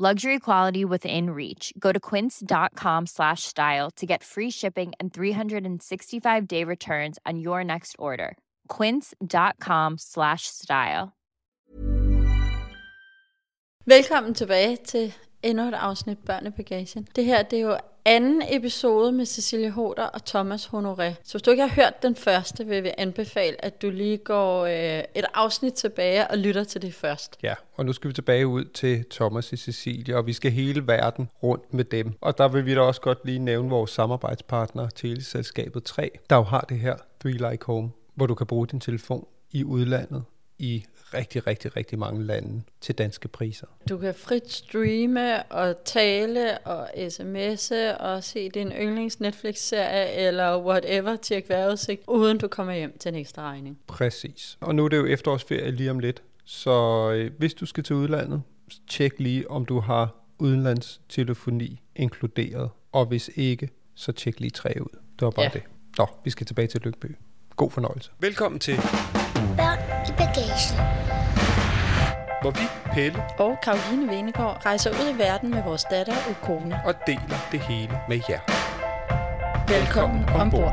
Luxury quality within reach. Go to quince.com slash style to get free shipping and 365 day returns on your next order. Quince.com slash style. Velkommen tilbage til endnu et afsnit Børnebagagen. Det her det er jo anden episode med Cecilie Hoder og Thomas Honoré. Så hvis du ikke har hørt den første, vil vi anbefale, at du lige går øh, et afsnit tilbage og lytter til det først. Ja, og nu skal vi tilbage ud til Thomas og Cecilie, og vi skal hele verden rundt med dem. Og der vil vi da også godt lige nævne vores samarbejdspartner, Teleselskabet 3, der jo har det her Three Like Home, hvor du kan bruge din telefon i udlandet i rigtig, rigtig, rigtig mange lande til danske priser. Du kan frit streame og tale og sms'e og se din yndlings Netflix-serie eller whatever til vejrudsigt, uden du kommer hjem til en ekstra regning. Præcis. Og nu er det jo efterårsferie lige om lidt, så øh, hvis du skal til udlandet, tjek lige, om du har udenlandstelefoni inkluderet. Og hvis ikke, så tjek lige tre ud. Det var bare ja. det. Nå, vi skal tilbage til Lykby. God fornøjelse. Velkommen til bagagen. hvor vi, Pelle, Og Karoline Venegård rejser ud i verden med vores datter og kone. og deler det hele med jer. Velkommen ombord.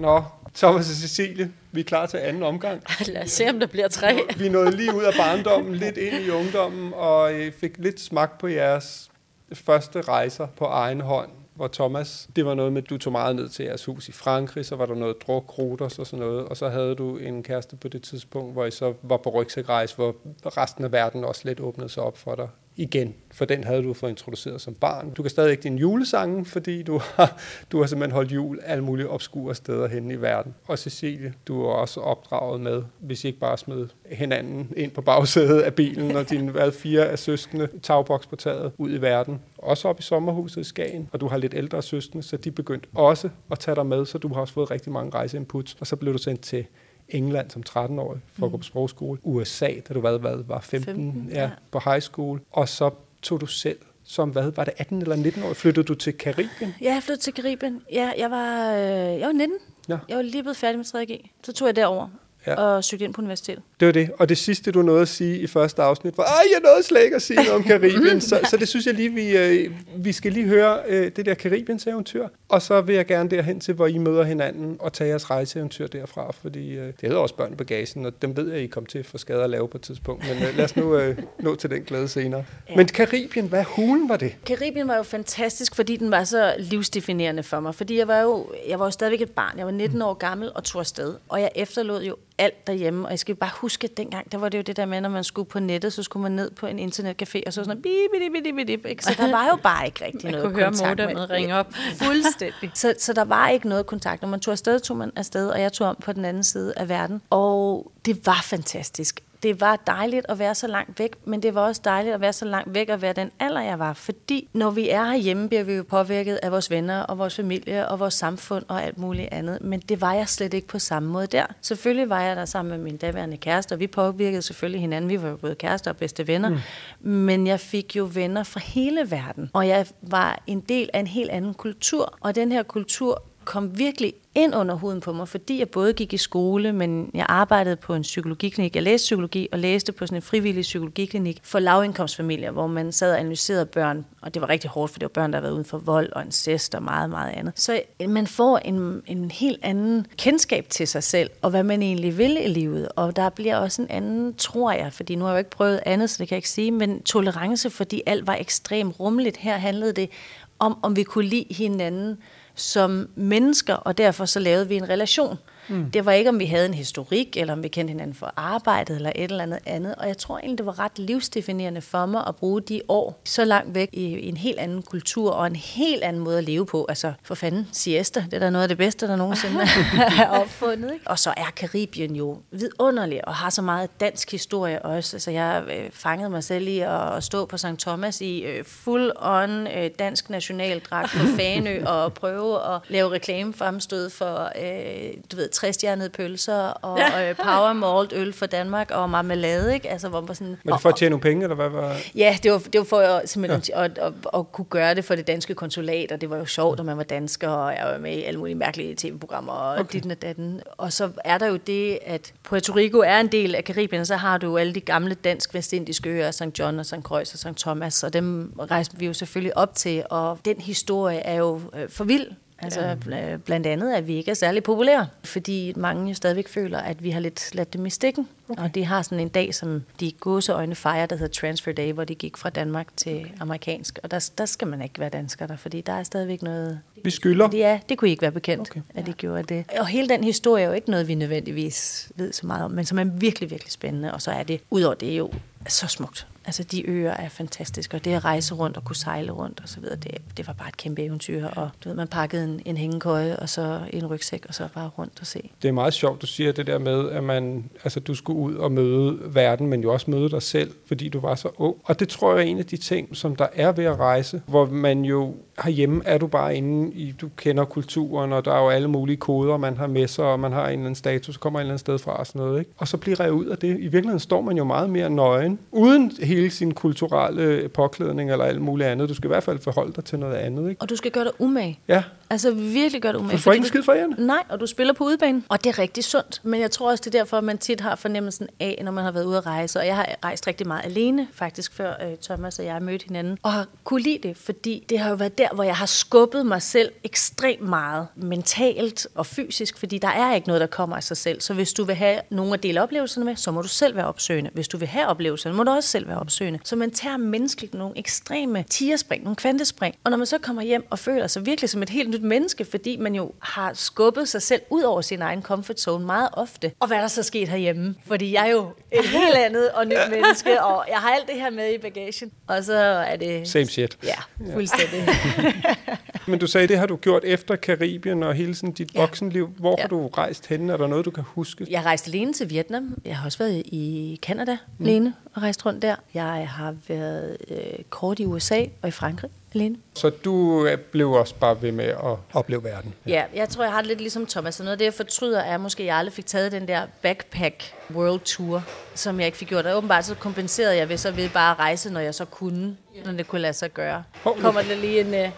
Nå, Thomas og Cecilie, vi er klar til anden omgang. Lad os se, om der bliver tre. Vi nåede lige ud af barndommen, lidt ind i ungdommen, og øh, fik lidt smag på jeres første rejser på egen hånd. Hvor Thomas, det var noget med, at du tog meget ned til jeres hus i Frankrig, så var der noget druk, roters og sådan noget, og så havde du en kæreste på det tidspunkt, hvor I så var på rygsækrejse, hvor resten af verden også lidt åbnede sig op for dig igen, for den havde du fået introduceret som barn. Du kan stadig ikke din julesange, fordi du har, du har simpelthen holdt jul alle mulige obskure steder hen i verden. Og Cecilie, du er også opdraget med, hvis I ikke bare smed hinanden ind på bagsædet af bilen, og dine hvad, fire af søskende tagboks på taget ud i verden. Også op i sommerhuset i Skagen, og du har lidt ældre søskende, så de begyndte også at tage dig med, så du har også fået rigtig mange rejseinputs. Og så blev du sendt til England som 13-årig for at gå på sprogskole. USA, da du hvad, hvad, var 15, 15, ja, ja. på high school. Og så tog du selv som, hvad, var det 18 eller 19 år, flyttede du til Karibien? Ja, jeg flyttede til Karibien. Ja, jeg var, øh, jeg var 19. Ja. Jeg var lige blevet færdig med 3G. Så tog jeg derover Ja. ja. og søgte ind på universitetet. Det var det. Og det sidste, du nåede at sige i første afsnit, var, ej, jeg nåede slet ikke at sige noget om Karibien. så, så det synes jeg lige, vi, øh, vi skal lige høre øh, det der Karibiens eventyr. Og så vil jeg gerne derhen til, hvor I møder hinanden og tager jeres rejseeventyr derfra. Fordi øh, det hedder også børn i bagagen, og dem ved jeg, I kom til for skade at lave på et tidspunkt. Men øh, lad os nu øh, nå til den glæde senere. Ja. Ja. Men Karibien, hvad hulen var det? Karibien var jo fantastisk, fordi den var så livsdefinerende for mig. Fordi jeg var jo, jeg var jo stadigvæk et barn. Jeg var 19 år gammel og tog afsted. Og jeg efterlod jo alt derhjemme. Og jeg skal bare huske, at dengang, der var det jo det der med, når man skulle på nettet, så skulle man ned på en internetcafé, og så sådan bip, bip, bip, bip? Så der var jo bare ikke rigtig Man noget kunne høre kontakt modemet ringe op. Fuldstændig. så, så der var ikke noget kontakt. Når man tog afsted, tog man afsted, og jeg tog om på den anden side af verden. Og det var fantastisk. Det var dejligt at være så langt væk, men det var også dejligt at være så langt væk og være den alder, jeg var. Fordi når vi er herhjemme, bliver vi jo påvirket af vores venner og vores familie og vores samfund og alt muligt andet. Men det var jeg slet ikke på samme måde der. Selvfølgelig var jeg der sammen med min daværende kæreste, og vi påvirkede selvfølgelig hinanden. Vi var jo både kærester og bedste venner. Mm. Men jeg fik jo venner fra hele verden. Og jeg var en del af en helt anden kultur. Og den her kultur kom virkelig ind under huden på mig, fordi jeg både gik i skole, men jeg arbejdede på en psykologiklinik. Jeg læste psykologi og læste på sådan en frivillig psykologiklinik for lavindkomstfamilier, hvor man sad og analyserede børn, og det var rigtig hårdt, for det var børn, der havde været uden for vold og incest og meget, meget andet. Så øh, man får en, en helt anden kendskab til sig selv, og hvad man egentlig vil i livet, og der bliver også en anden, tror jeg, fordi nu har jeg jo ikke prøvet andet, så det kan jeg ikke sige, men tolerance, fordi alt var ekstremt rummeligt. Her handlede det om, om vi kunne lide hinanden, som mennesker, og derfor så lavede vi en relation. Mm. Det var ikke, om vi havde en historik, eller om vi kendte hinanden for arbejdet, eller et eller andet andet. Og jeg tror egentlig, det var ret livsdefinerende for mig at bruge de år så langt væk i, en helt anden kultur, og en helt anden måde at leve på. Altså, for fanden, siesta, det er da noget af det bedste, der nogensinde er opfundet. Ikke? Og så er Karibien jo vidunderlig, og har så meget dansk historie også. Altså, jeg øh, fangede mig selv i at, at stå på St. Thomas i øh, full on øh, dansk nationaldragt på Fanø, og prøve at lave reklamefremstød for, øh, du ved, træstjernede pølser, og øh, power malt øl for Danmark, og marmelade, ikke? Altså, hvor man sådan... Var det for at tjene nogle penge, eller hvad var Ja, det var, det var for at, simpelthen ja. at, at, at, kunne gøre det for det danske konsulat, og det var jo sjovt, at man var dansker, og jeg var med i alle mulige mærkelige tv-programmer, og okay. dit og datten. Og så er der jo det, at Puerto Rico er en del af Karibien, så har du alle de gamle dansk-vestindiske øer, St. John og St. Croix og St. Thomas, og dem rejste vi jo selvfølgelig op til, og den historie er jo øh, for vild. Altså ja. blandt andet, at vi ikke er særlig populære, fordi mange jo stadigvæk føler, at vi har lidt ladt dem i stikken. Okay. Og de har sådan en dag, som de gåseøjne fejrer, der hedder Transfer Day, hvor de gik fra Danmark til amerikansk. Og der, der skal man ikke være dansker der, fordi der er stadigvæk noget... Vi skylder? Ja, det kunne I ikke være bekendt, okay. at de gjorde det. Og hele den historie er jo ikke noget, vi nødvendigvis ved så meget om, men som er virkelig, virkelig spændende. Og så er det, udover det jo så smukt. Altså, de øer er fantastiske, og det at rejse rundt og kunne sejle rundt og så videre, det, det var bare et kæmpe eventyr. Og du ved, man pakkede en, en hængekøje og så en rygsæk, og så bare rundt og se. Det er meget sjovt, du siger det der med, at man, altså, du skulle ud og møde verden, men jo også møde dig selv, fordi du var så ung. Og det tror jeg er en af de ting, som der er ved at rejse, hvor man jo herhjemme er du bare inde i, du kender kulturen, og der er jo alle mulige koder, man har med sig, og man har en eller anden status, kommer et eller andet sted fra og sådan noget. Ikke? Og så bliver jeg ud af det. I virkeligheden står man jo meget mere nøgen, uden hele sin kulturelle påklædning eller alt muligt andet. Du skal i hvert fald forholde dig til noget andet. Ikke? Og du skal gøre dig umage. Ja. Altså virkelig gøre dig umage. Du får ikke skid for jer. Nej, og du spiller på udebane. Og det er rigtig sundt. Men jeg tror også, det er derfor, at man tit har fornemmelsen af, når man har været ude at rejse. Og jeg har rejst rigtig meget alene, faktisk, før uh, Thomas og jeg mødte hinanden. Og har kunne lide det, fordi det har jo været der, hvor jeg har skubbet mig selv ekstremt meget mentalt og fysisk, fordi der er ikke noget, der kommer af sig selv. Så hvis du vil have nogle at dele oplevelserne med, så må du selv være opsøgende. Hvis du vil have oplevelserne, må du også selv være opsøgende. Så man tager menneskeligt nogle ekstreme tierspring, nogle kvantespring. Og når man så kommer hjem og føler sig virkelig som et helt nyt menneske, fordi man jo har skubbet sig selv ud over sin egen comfort zone meget ofte. Og hvad er der så sket herhjemme? Fordi jeg er jo et helt andet og nyt menneske, og jeg har alt det her med i bagagen. Og så er det... Same shit. Ja, fuldstændig. Men du sagde, det har du gjort efter Karibien og hele sådan dit ja. voksenliv. Hvor ja. har du rejst hen? Er der noget, du kan huske? Jeg rejste alene til Vietnam. Jeg har også været i Canada mm. alene og rejst rundt der. Jeg har været øh, kort i USA og i Frankrig alene. Så du blev også bare ved med at opleve verden? Ja, ja jeg tror, jeg har det lidt ligesom Thomas. Så noget af det, jeg fortryder, er, at måske jeg aldrig fik taget den der backpack world tour, som jeg ikke fik gjort. Og åbenbart så kompenserede jeg ved så ved bare at rejse, når jeg så kunne, når det kunne lade sig gøre. Hov, kommer der lige en... Uh... Hej,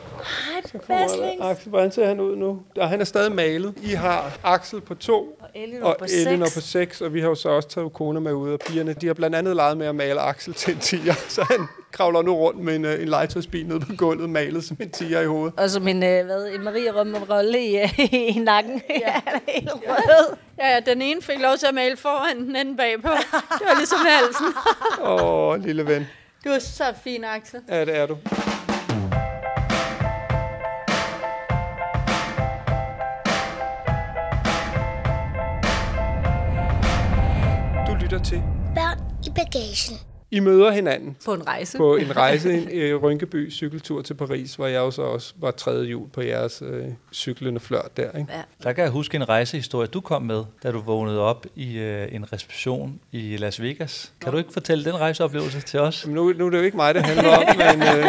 Baslings. Axel, hvordan ser han ud nu? Ja, han er stadig malet. I har Axel på to, og Elinor og på Elinor på seks, og vi har jo så også taget kone med ud, og pigerne, de har blandt andet leget med at male Axel til en tiger, så han kravler nu rundt med en, en legetøjsbil nede på gulvet, malet som en tiger i hovedet. Og som en, uh, hvad, en Marie Rømme rolle i, uh, i nakken. Ja, helt rød. Ja, ja, den ene fik lov til at male foran, den anden bagpå. Det var ligesom halsen. Åh, oh, lille ven. Du er så fin, Axel. Ja, det er du. Lytter til Børn i bagagen. I møder hinanden. På en rejse. På en rejse, en øh, Rynkeby cykeltur til Paris, hvor jeg jo så også var tredje jul på jeres øh, cyklende flørt der. Ikke? Ja. Der kan jeg huske en rejsehistorie, du kom med, da du vågnede op i øh, en reception i Las Vegas. Kan du ikke fortælle den rejseoplevelse til os? Nu, nu er det jo ikke mig, det handler om, men... Øh,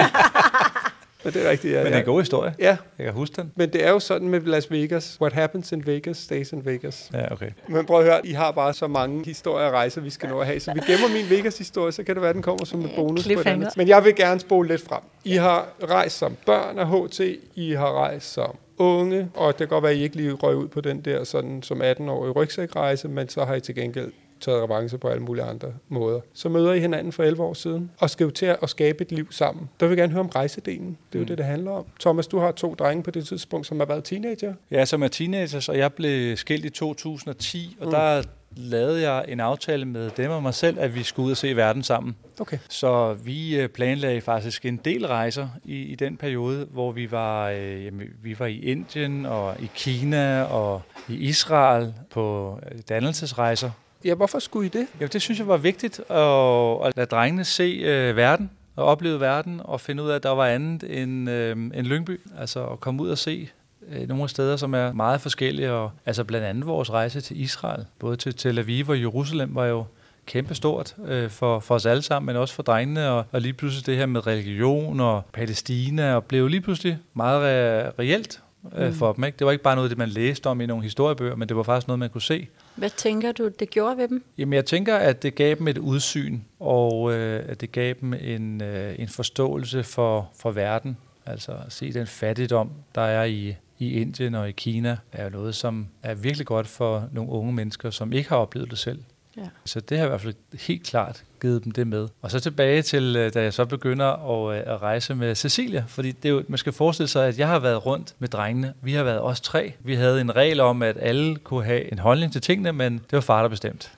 men det er rigtigt, ja. Men det er en god historie. Ja. Jeg kan huske den. Men det er jo sådan med Las Vegas. What happens in Vegas, stays in Vegas. Ja, okay. Men prøv at høre, I har bare så mange historier og rejser, vi skal nå at have. Så vi gemmer min Vegas-historie, så kan det være, den kommer som en bonus på den. Men jeg vil gerne spole lidt frem. I har rejst som børn af HT. I har rejst som unge, og det kan godt være, at I ikke lige røg ud på den der sådan som 18-årige rygsækrejse, men så har I til gengæld taget revanche på alle mulige andre måder. Så møder I hinanden for 11 år siden, og skal jo til at skabe et liv sammen. Der vil jeg gerne høre om rejsedelen. Det er jo mm. det, det handler om. Thomas, du har to drenge på det tidspunkt, som har været teenager. Ja, som er teenagers, og jeg blev skilt i 2010, og mm. der lavede jeg en aftale med dem og mig selv, at vi skulle ud og se verden sammen. Okay. Så vi øh, planlagde faktisk en del rejser i, i den periode, hvor vi var, øh, jamen, vi var i Indien og i Kina og i Israel på dannelsesrejser. Ja, hvorfor skulle I det? Ja, det synes jeg var vigtigt at, at lade drengene se øh, verden og opleve verden og finde ud af, at der var andet end, øh, end Lyngby. Altså at komme ud og se øh, nogle steder, som er meget forskellige. Og, altså blandt andet vores rejse til Israel, både til Tel Aviv og Jerusalem, var jo kæmpestort øh, for, for os alle sammen, men også for drengene, og, og lige pludselig det her med religion og Palæstina, og blev lige pludselig meget re- reelt øh, Mm. for dem. Ikke? Det var ikke bare noget, det man læste om i nogle historiebøger, men det var faktisk noget, man kunne se. Hvad tænker du, det gjorde ved dem? Jamen, jeg tænker, at det gav dem et udsyn, og øh, at det gav dem en, øh, en forståelse for, for verden. Altså at se den fattigdom, der er i, i Indien og i Kina, er noget, som er virkelig godt for nogle unge mennesker, som ikke har oplevet det selv. Ja. Så det har i hvert fald helt klart givet dem det med. Og så tilbage til, øh, da jeg så begynder at, øh, at rejse med Cecilia, fordi det er jo, man skal forestille sig, at jeg har været rundt med drengene. Vi har været os tre. Vi havde en regel om, at alle kunne have en holdning til tingene, men det var far, der bestemte.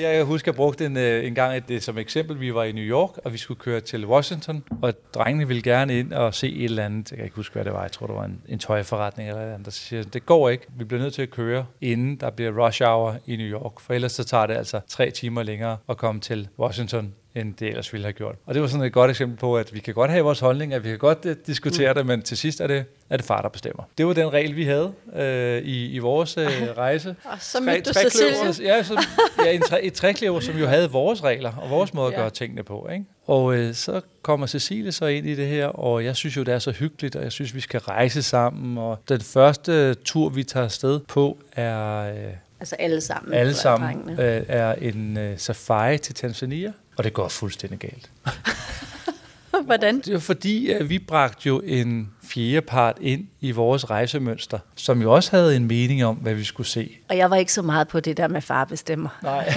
Jeg husker, jeg brugte en, øh, en gang et, øh, som eksempel. Vi var i New York, og vi skulle køre til Washington, og drengene ville gerne ind og se et eller andet. Jeg kan ikke huske, hvad det var. Jeg tror, det var en, en tøjforretning eller et eller andet. Der siger, det går ikke. Vi bliver nødt til at køre, inden der bliver rush hour i New York. For ellers så tager det altså tre timer længere at komme til Washington end det ellers ville have gjort. Og det var sådan et godt eksempel på, at vi kan godt have vores holdning, at vi kan godt uh, diskutere mm. det, men til sidst er det, er det far, der bestemmer. Det var den regel, vi havde øh, i, i vores øh, rejse. Og så Tre- mødte du trekløver. Cecilia. Ja, så, ja en tre, et træklæver, som jo havde vores regler og vores måde at Ja. gøre tingene på. Ikke? Og øh, så kommer Cecilie så ind i det her, og jeg synes jo, det er så hyggeligt, og jeg synes, vi skal rejse sammen. Og den første tur, vi tager afsted på, er øh, Altså alle sammen. alle sammen øh, er en øh, safari til Tanzania, og det går fuldstændig galt. Hvordan? Det er fordi, at vi bragte jo en fjerde part ind i vores rejsemønster, som jo også havde en mening om, hvad vi skulle se. Og jeg var ikke så meget på det der med far bestemmer. Nej.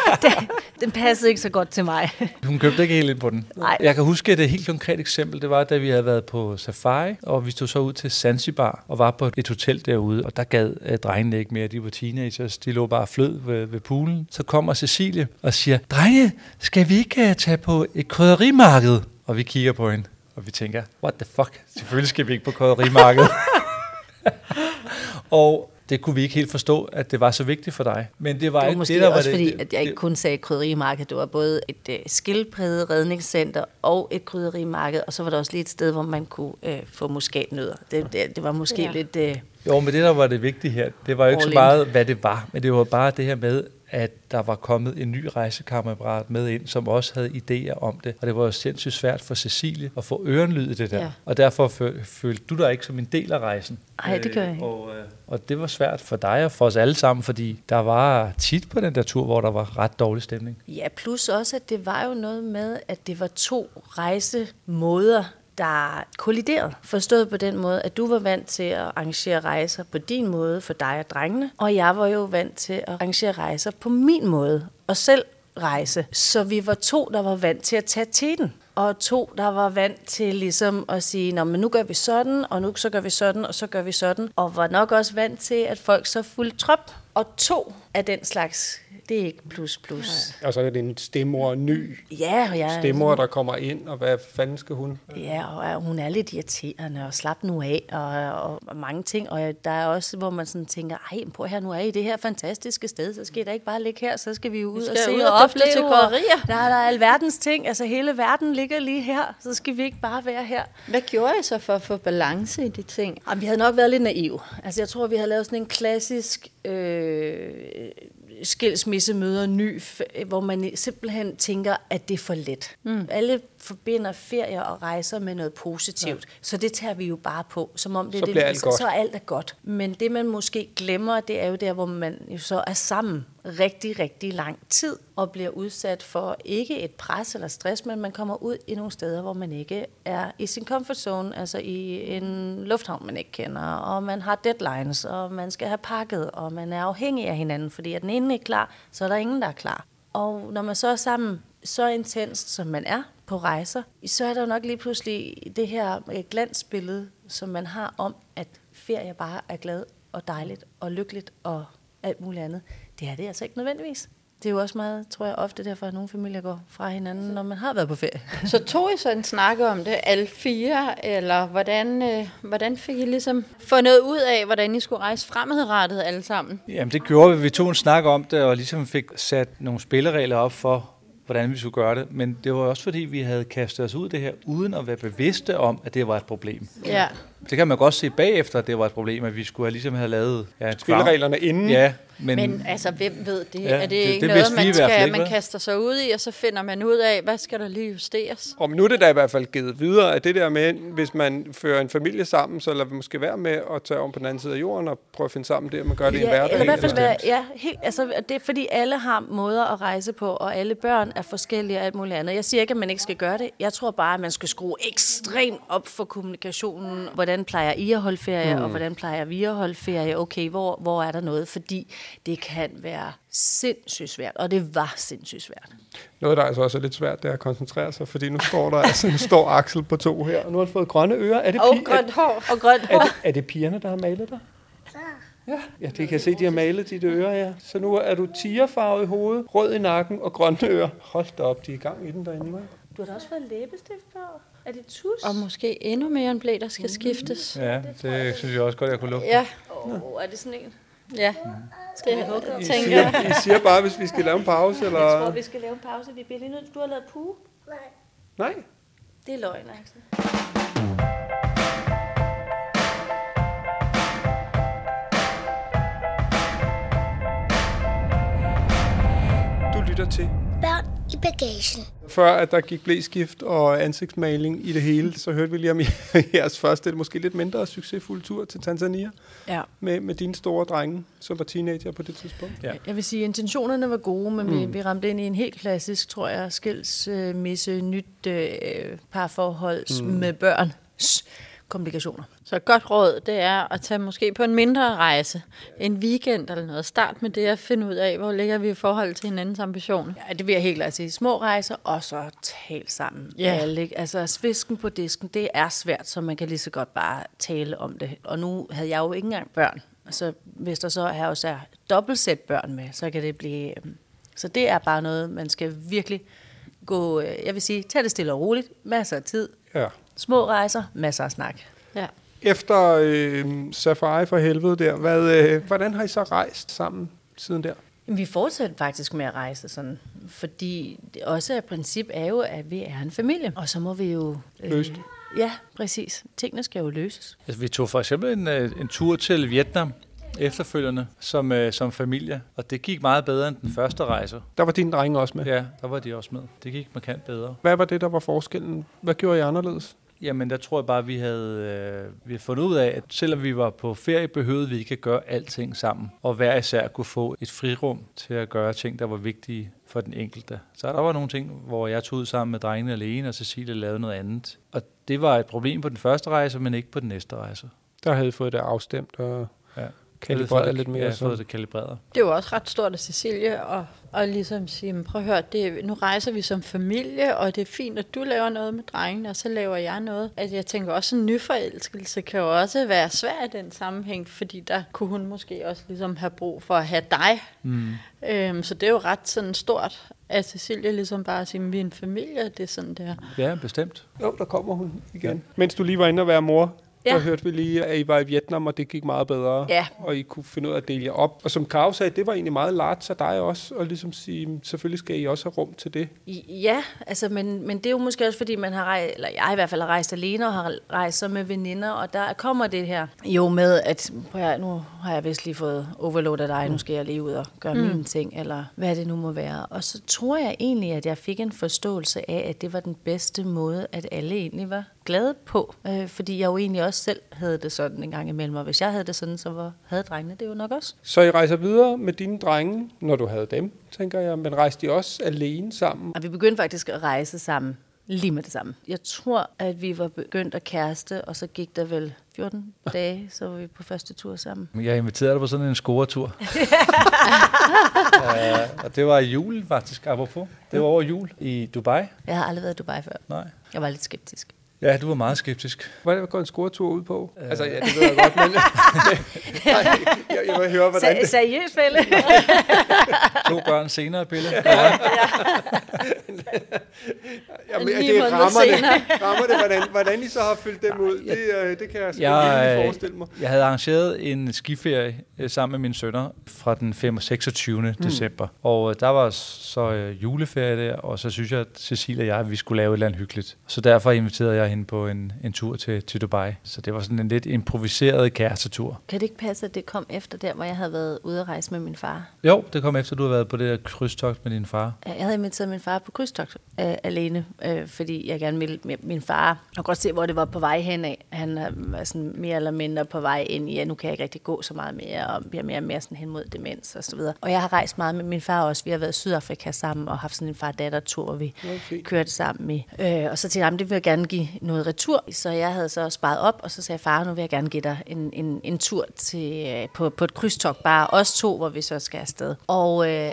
Den passede ikke så godt til mig. Hun købte ikke helt ind på den. Nej. Jeg kan huske et helt konkret eksempel. Det var, da vi havde været på safari, og vi stod så ud til Zanzibar og var på et hotel derude, og der gad øh, drengene ikke mere. De var teenagers, de lå bare flød ved, ved poolen. Så kommer Cecilie og siger, drenge, skal vi ikke øh, tage på et krydderimarked? Og vi kigger på hende, og vi tænker, what the fuck? Selvfølgelig skal vi ikke på krydderimarkedet. og det kunne vi ikke helt forstå, at det var så vigtigt for dig. Men det var, Det var ikke måske det, der var også det, fordi, det, at jeg ikke kun sagde krydderimarked. Det var både et øh, skildpadde redningscenter og et krydderimarked, og så var der også lige et sted, hvor man kunne øh, få muskatnødder. Det, det, det var måske Ja. lidt... Øh, Jo, men det, der var det vigtige her, det var jo ikke så meget, hvad det var, men det var bare det her med, at der var kommet en ny rejsekammerat med ind, som også havde idéer om det. Og det var jo sindssygt svært for Cecilie at få ørenlyd i det der. Ja. Og derfor fø- følte du dig ikke som en del af rejsen. Ej, det gør jeg ikke. Og, øh, og det var svært for dig og for os alle sammen, fordi der var tit på den der tur, hvor der var ret dårlig stemning. Ja, plus også, at det var jo noget med, at det var to rejsemåder, der kolliderede. Forstået på den måde, at du var vant til at arrangere rejser på din måde for dig og drengene, og jeg var jo vant til at arrangere rejser på min måde, og selv rejse. Så vi var to, der var vant til at tage teten. Og to, der var vant til ligesom at sige, Nå, men nu gør vi sådan, og nu så gør vi sådan, og så gør vi sådan. Og var nok også vant til, at folk så fulgte trop. Og to af den slags, det er ikke plus plus. Og så er det en stemmor ny Ja, og jeg, stemmor, der kommer ind, og hvad fanden skal hun? Ja, og hun er lidt irriterende, og slap nu af, og, og, og mange ting. Og der er også, hvor man sådan tænker, ej, prøv her, nu er I det her fantastiske sted, så skal I da ikke bare ligge her, så skal vi ud skal og se ud og og opleve. til krydderier. Der er der er alverdens ting, altså hele verden ligger lige her, så skal vi ikke bare være her. Hvad gjorde I så for at få balance i de ting? Jamen, vi havde nok været lidt naive. Altså, jeg tror, vi havde lavet sådan en klassisk øh, skilsmissemøder ny, hvor man simpelthen tænker, at det er for let. Mm. Alle forbinder ferier og rejser med noget positivt, ja. så det tager vi jo bare på, som om det Så er det, alt så, godt. så alt er godt. Men det, man måske glemmer, det er jo der, hvor man jo så er sammen rigtig, rigtig lang tid og bliver udsat for ikke et pres eller stress, men man kommer ud i nogle steder, hvor man ikke er i sin comfort zone, altså i en lufthavn, man ikke kender, og man har deadlines, og man skal have pakket, og man er afhængig af hinanden, fordi er den ene ikke klar, så er der ingen, der er klar. Og når man så er sammen så intenst, som man er på rejser, så er der jo nok lige pludselig det her øh, glansbillede, som man har om, at ferie bare er glad og dejligt og lykkeligt og alt muligt andet. Det er det altså ikke nødvendigvis. Det er jo også meget, tror jeg, ofte derfor, at nogle familier går fra hinanden, når man har været på ferie. Så tog I så en snak om det, alle fire, eller hvordan, øh, hvordan fik I ligesom fundet ud af, hvordan I skulle rejse fremadrettet alle sammen? Jamen det gjorde vi. Vi tog en snak om det, og ligesom fik sat nogle spilleregler op for, hvordan vi skulle gøre det. Men det var også fordi, vi havde kastet os ud i det her, uden at være bevidste om, at det var et problem. Ja. Det kan man godt se bagefter, at det var et problem, at vi skulle have, ligesom have lavet... Ja, Spillereglerne inden. Ja, men, Men altså, hvem ved det? Ja, er det, det- ikke det noget, man, i hvert fald skal, ikke, man kaster sig ud i, og så finder man ud af, hvad skal der lige justeres? Og nu er det da i hvert fald givet videre, at det der med, hvis man fører en familie sammen, så lader vi måske være med at tage om på den anden side af jorden og prøve at finde sammen der, man gør det i Ja, hverdag. eller i hvert fald være, ja, helt, altså, det er fordi alle har måder at rejse på, og alle børn er forskellige og alt muligt andet. Jeg siger ikke, at man ikke skal gøre det. Jeg tror bare, at man skal skrue ekstremt op for kommunikationen. Hvordan plejer I at holde ferie, mm. og hvordan plejer vi at holde ferie? Okay, hvor, hvor er der noget? Fordi det kan være sindssygt svært, og det var sindssygt svært. Noget, der altså også er lidt svært, det er at koncentrere sig, fordi nu står der altså, nu står Axel på to her, og nu har han fået grønne ører. Er det, Og pi- grønt hår. Og grønt er, er, det, er det pigerne, der har malet dig? Ja, ja, det kan jeg se, de har malet dit ører, ja. Så nu er du tigerfarvet i hovedet, rød i nakken og grønne ører. Hold da op, de er i gang i den derinde, hva'? Du har da også fået læbestift på. Er det tus? Og måske endnu mere en blæ, der skal skiftes. Ja, det synes jeg også godt, jeg kunne lukke. Ja, Oh, er det sådan en? ja. Det I tænker siger, jeg. I siger bare, hvis vi skal lave en pause, eller... Jeg tror, vi skal lave en pause. Vi bliver lige nødt. Du har lavet puge. Nej. Det er løgn, Axel. Du lytter til. Børn i bagagen. Før at der gik blæskift og ansigtsmaling i det hele, så hørte vi lige om jeres første, måske lidt mindre succesfulde tur til Tanzania Ja. med, med dine store drenge, som var teenager på det tidspunkt. Ja. Jeg vil sige, at intentionerne var gode, men mm. vi, vi ramte ind i en helt klassisk, tror jeg, skilsmisse, nyt øh, parforhold mm. med børn. Komplikationer. Så et godt råd, det er at tage måske på en mindre rejse, en weekend eller noget. Start med det at finde ud af, hvor ligger vi i forhold til hinandens ambition. Ja, det vil jeg helt klart sige. Små rejser, og så tale sammen. Ja. Alle, ikke? altså, svisken på disken, det er svært, så man kan lige så godt bare tale om det. Og nu havde jeg jo ikke engang børn. Så hvis der så her også er dobbeltsæt børn med, så kan det blive... øhm, Så det er bare noget, man skal virkelig gå... øh, Jeg vil sige, tag det stille og roligt. Masser af tid. Ja. Små rejser, masser af snak. Ja. Efter øh, Safari for helvede der, hvad, øh, hvordan har I så rejst sammen siden der? Vi fortsætter faktisk med at rejse sådan, fordi det også er princip er jo, at vi er en familie, og så må vi jo... Løse det. Ja, præcis. Tingene skal jo løses. Altså, vi tog for eksempel en, øh, en tur til Vietnam efterfølgende som, øh, som familie, og det gik meget bedre end den første rejse. Der var dine drenge også med. Ja, der var de også med. Det gik markant bedre. Hvad var det, der var forskellen? Hvad gjorde I anderledes? Jamen, der tror jeg bare, at vi havde, øh, vi havde fundet ud af, at selvom vi var på ferie, behøvede vi ikke at gøre alting sammen. Og hver især kunne få et frirum til at gøre ting, der var vigtige for den enkelte. Så der var nogle ting, hvor jeg tog ud sammen med drengene alene, og Cecilie lavede noget andet. Og det var et problem på den første rejse, men ikke på den næste rejse. Der havde I fået det afstemt og Ja. kalibreret lidt mere. Ja, fået det kalibreret. Det var også ret stort af Cecilie at, at ligesom sige, "Men prøv at høre, det, nu rejser vi som familie, og det er fint, at du laver noget med drengene, og så laver jeg noget. At jeg tænker også, en nyforelskelse kan jo også være svær i den sammenhæng, fordi der kunne hun måske også ligesom have brug for at have dig. Mm. Øhm, så det er jo ret sådan stort, at Cecilie ligesom bare siger, "Men vi er en familie, det er sådan der. Ja, bestemt. Jo, der kommer hun igen. Ja. Mens du lige var inde og være mor, ja. Der hørte vi lige, at I var i Vietnam, og det gik meget bedre. Ja. Og I kunne finde ud af at dele jer op. Og som Karo sagde, det var egentlig meget large af dig også, og ligesom sige, selvfølgelig skal I også have rum til det. Ja, altså, men, men det er jo måske også, fordi man har rejst, eller jeg i hvert fald har rejst alene og har rejst så med veninder, og der kommer det her jo med, at prøv at, nu har jeg vist lige fået overload af dig, nu skal jeg lige ud og gøre mm. mine ting, eller hvad det nu må være. Og så tror jeg egentlig, at jeg fik en forståelse af, at det var den bedste måde, at alle egentlig var glade på. Øh, fordi jeg jo egentlig også selv havde det sådan en gang imellem, og hvis jeg havde det sådan, så var, havde drengene det jo nok også. Så I rejser videre med dine drenge, når du havde dem, tænker jeg. Men rejste I også alene sammen? Og vi begyndte faktisk at rejse sammen lige med det samme. Jeg tror, at vi var begyndt at kæreste, og så gik der vel 14 dage, så var vi på første tur sammen. Jeg inviterede dig på sådan en scoretur. uh, og det var i jul faktisk, apropos. Det var over jul i Dubai. Jeg har aldrig været i Dubai før. Nej. Jeg var lidt skeptisk. Ja, du var meget skeptisk. Hvad går en scoretur ud på? Uh. Altså, ja, det ved jeg godt, men nej, jeg, jeg vil høre, hvordan det... Seriøst, Pelle? To børn senere, Pille. Jamen, Lige det måneder rammer det, senere. rammer det hvordan, hvordan I så har fyldt dem ud, det, øh, det kan jeg Jeg, ikke øh, forestille mig. jeg havde arrangeret en skiferie øh, sammen med mine sønner fra den 5. og 26. Mm. december. Og øh, der var så øh, juleferie der, og så synes jeg, at Cecilie og jeg, at vi skulle lave et eller andet hyggeligt. Så derfor inviterede jeg hende på en, en tur til, til Dubai. Så det var sådan en lidt improviseret kærestetur. Kan det ikke passe, at det kom efter der, hvor jeg havde været ude at rejse med min far? Jo, det kom efter, du havde været på det der krydstogt med din far. Jeg havde inviteret min far på krydstogt øh, alene, øh, fordi jeg gerne ville med min far. Jeg kunne godt se, hvor det var på vej hen af. Han øh, var sådan mere eller mindre på vej ind i, ja, nu kan jeg ikke rigtig gå så meget mere, og bliver mere og mere sådan hen mod demens og så videre. Og jeg har rejst meget med min far også. Vi har været i Sydafrika sammen og haft sådan en far-datter-tur, hvor vi fint. kørte sammen i. Øh, og så tænkte jeg, "Jamen, det vil jeg gerne give noget retur. Så jeg havde så sparet op, og så sagde jeg, far, nu vil jeg gerne give dig en, en, en tur til, øh, på, på et krydstogt, bare os to, hvor vi så skal afsted. Og øh,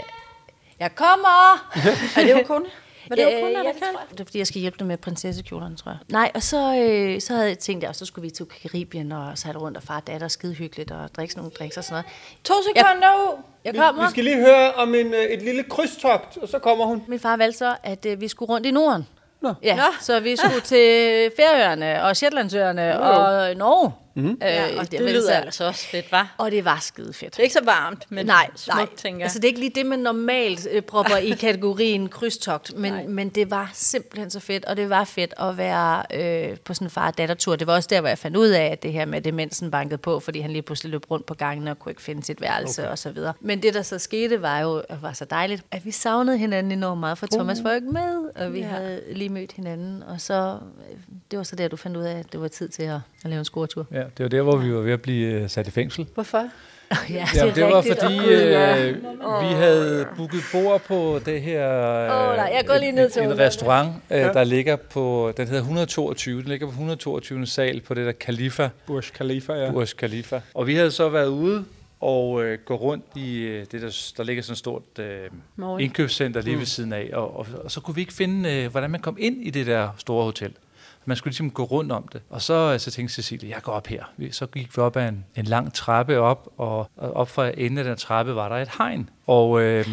jeg kommer! Er det jo kun? Var det jo kun, Ja, der ja, det jeg. Det er fordi, jeg skal hjælpe dem med prinsessekjolerne, tror jeg. Nej, og så, øh, så havde jeg tænkt, at så skulle vi til Karibien og sejle rundt og far og datter skide hyggeligt og drikke sådan nogle drinks og sådan noget. To sekunder! Jeg Vi, kommer. vi skal lige høre om en, øh, et lille krydstogt, og så kommer hun. Min far valgte så, at øh, vi skulle rundt i Norden. Nå. Ja, Nå. så vi skulle til Færøerne og Shetlandsøerne og Norge. Mm. Øh, Ja, og det lyder altså også fedt, var. Og det var skide fedt. Det er ikke så varmt, men nej, smukt, nej. tænker jeg. Altså, det er ikke lige det, man normalt øh, propper i kategorien krydstogt, men, men det var simpelthen så fedt, og det var fedt at være øh, på sådan en far-datter-tur. Det var også der, hvor jeg fandt ud af, at det her med demensen bankede på, fordi han lige pludselig løb rundt på gangen og kunne ikke finde sit værelse okay. og så videre. Men det, der så skete, var jo var så dejligt, at vi savnede hinanden enormt meget, for Thomas var jo ikke med, og vi Ja. ja. havde lige mødt hinanden, og så, øh, det var så der, du fandt ud af, at det var tid til at, at lave en scoretur. Ja, det var der, hvor vi var ved at blive øh, sat i fængsel. Hvorfor? Ja, Ja, det var fordi ja. øh, vi havde booket bord på det her øh, Åh, nej, jeg går lige ned til en, en restaurant, øh, der ligger på, den hedder 122, den ligger på 122. sal på det der Khalifa, Burj Khalifa, ja. Burj Khalifa. Og vi havde så været ude og øh, gå rundt i øh, det, der, der ligger sådan et stort øh, indkøbscenter lige ved siden af, og, og, og så kunne vi ikke finde, øh, hvordan man kom ind i det der store hotel. Man skulle ligesom gå rundt om det. Og så, øh, så tænkte Cecilie, jeg går op her. Så gik vi op ad en, en lang trappe op, og, og op fra enden af den trappe var der et hegn. Og øh,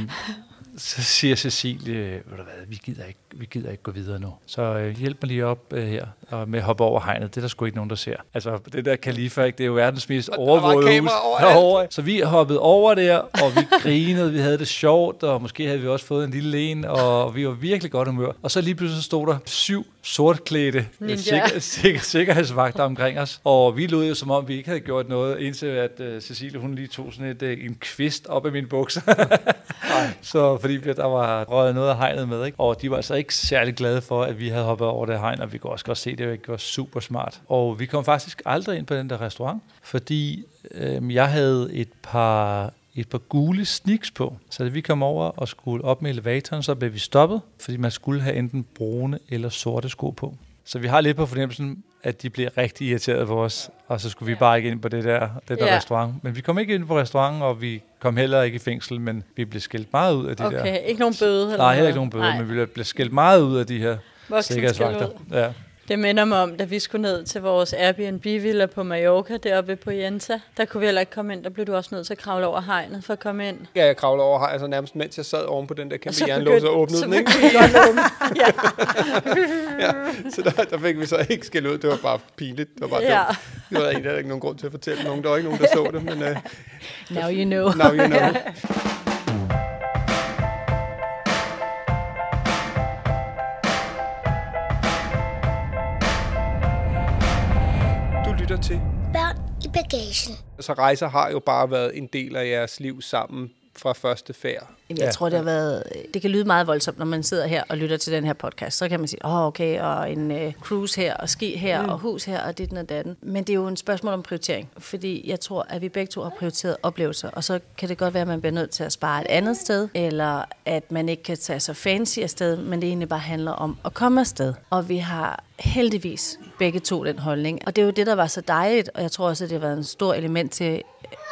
så siger Cecilie, ved du hvad, vi gider ikke, vi gider ikke gå videre nu. Så øh, hjælp mig lige op øh, her og med at hoppe over hegnet. Det er der sgu ikke nogen, der ser. Altså, det der kalifa, ikke, det er jo verdens mest overvågede hus. Herovre. Så vi hoppede over der, og vi grinede, vi havde det sjovt, og måske havde vi også fået en lille en, og vi var virkelig godt humør. Og så lige pludselig stod der syv sortklædte øh, sikker, sikker, sikkerhedsvagter omkring os. Og vi lod jo som om, vi ikke havde gjort noget, indtil at uh, Cecilie hun lige tog sådan et, uh, en kvist op af mine bukser. så fordi der var røget noget af hegnet med, ikke? Og de var altså ikke særlig glade for, at vi havde hoppet over det hegn, og vi kunne også godt se, at det ikke var super smart. Og vi kom faktisk aldrig ind på den der restaurant, fordi øh, jeg havde et par et par gule sneaks på. Så da vi kom over og skulle op med elevatoren, så blev vi stoppet, fordi man skulle have enten brune eller sorte sko på. Så vi har lidt på fornemmelsen, at de bliver rigtig irriteret på os, og så skulle vi bare ikke ind på det der, det der Ja. restaurant. Men vi kom ikke ind på restauranten, og vi kom heller ikke i fængsel, men vi blev skilt meget ud af de der. Okay, ikke nogen bøde? Eller Nej, heller ikke nogen bøde, Nej. men vi blev skilt meget ud af de her Voksen sikkerhedsvagter. Ja. Det minder mig om, da vi skulle ned til vores Airbnb-villa på Mallorca, deroppe på Jenta. Der kunne vi heller ikke komme ind. Der blev du også nødt til at kravle over hegnet for at komme ind. Ja, jeg kravlede over, altså nærmest mens jeg sad oven på den der kæmpe så jernlås og åbnede så den, ikke? Ja, ja, så der, der fik vi så ikke skæld ud. Det var bare pinligt. Det var bare Ja. dumt. Det var egentlig ikke nogen grund til at fortælle nogen. Der var ikke nogen, der så det, men uh, Now you know. now you know. til. Børn i bagagen. Så rejser har jo bare været en del af jeres liv sammen fra første færd. Jamen, jeg Ja. tror, det har været... Det kan lyde meget voldsomt, når man sidder her og lytter til den her podcast. Så kan man sige, åh, oh, okay, og en uh, cruise her, og ski her, mm. og hus her, og dit og datten. Men det er jo en spørgsmål om prioritering. Fordi jeg tror, at vi begge to har prioriteret oplevelser. Og så kan det godt være, at man bliver nødt til at spare et andet sted, eller at man ikke kan tage så fancy afsted, men det egentlig bare handler om at komme afsted. Og vi har heldigvis begge to den holdning. Og det er jo det, der var så dejligt, og jeg tror også, at det har været en stor element til,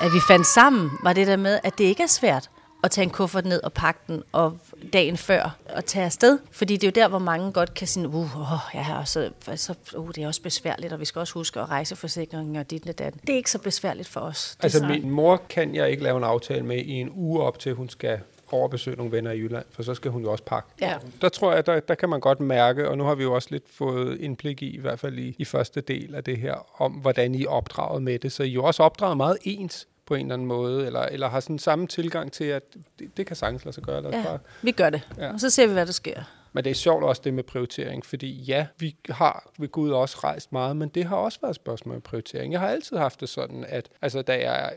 at vi fandt sammen, var det der med, at det ikke er svært at tage en kuffert ned og pakke den, og dagen før at tage afsted. Fordi det er jo der, hvor mange godt kan sige, uh, oh, ja, og så, så, uh, det er også besværligt, og vi skal også huske at rejseforsikring og dit og dat. Det er ikke så besværligt for os. Altså, så- min mor kan jeg ikke lave en aftale med i en uge op til, hun skal over at besøge nogle venner i Jylland, for så skal hun jo også pakke. Ja. Der tror jeg, der, der kan man godt mærke, og nu har vi jo også lidt fået indblik i, i hvert fald i, i første del af det her, om hvordan I er opdraget med det. Så I er jo også opdraget meget ens på en eller anden måde, eller, eller har sådan samme tilgang til, at det, det kan sagtens lade sig gøre. Os Ja, bare. vi gør det. Ja. Og så ser vi, hvad der sker. Men det er sjovt også det med prioritering, fordi ja, vi har ved Gud også rejst meget, men det har også været et spørgsmål om prioritering. Jeg har altid haft det sådan, at altså, da jeg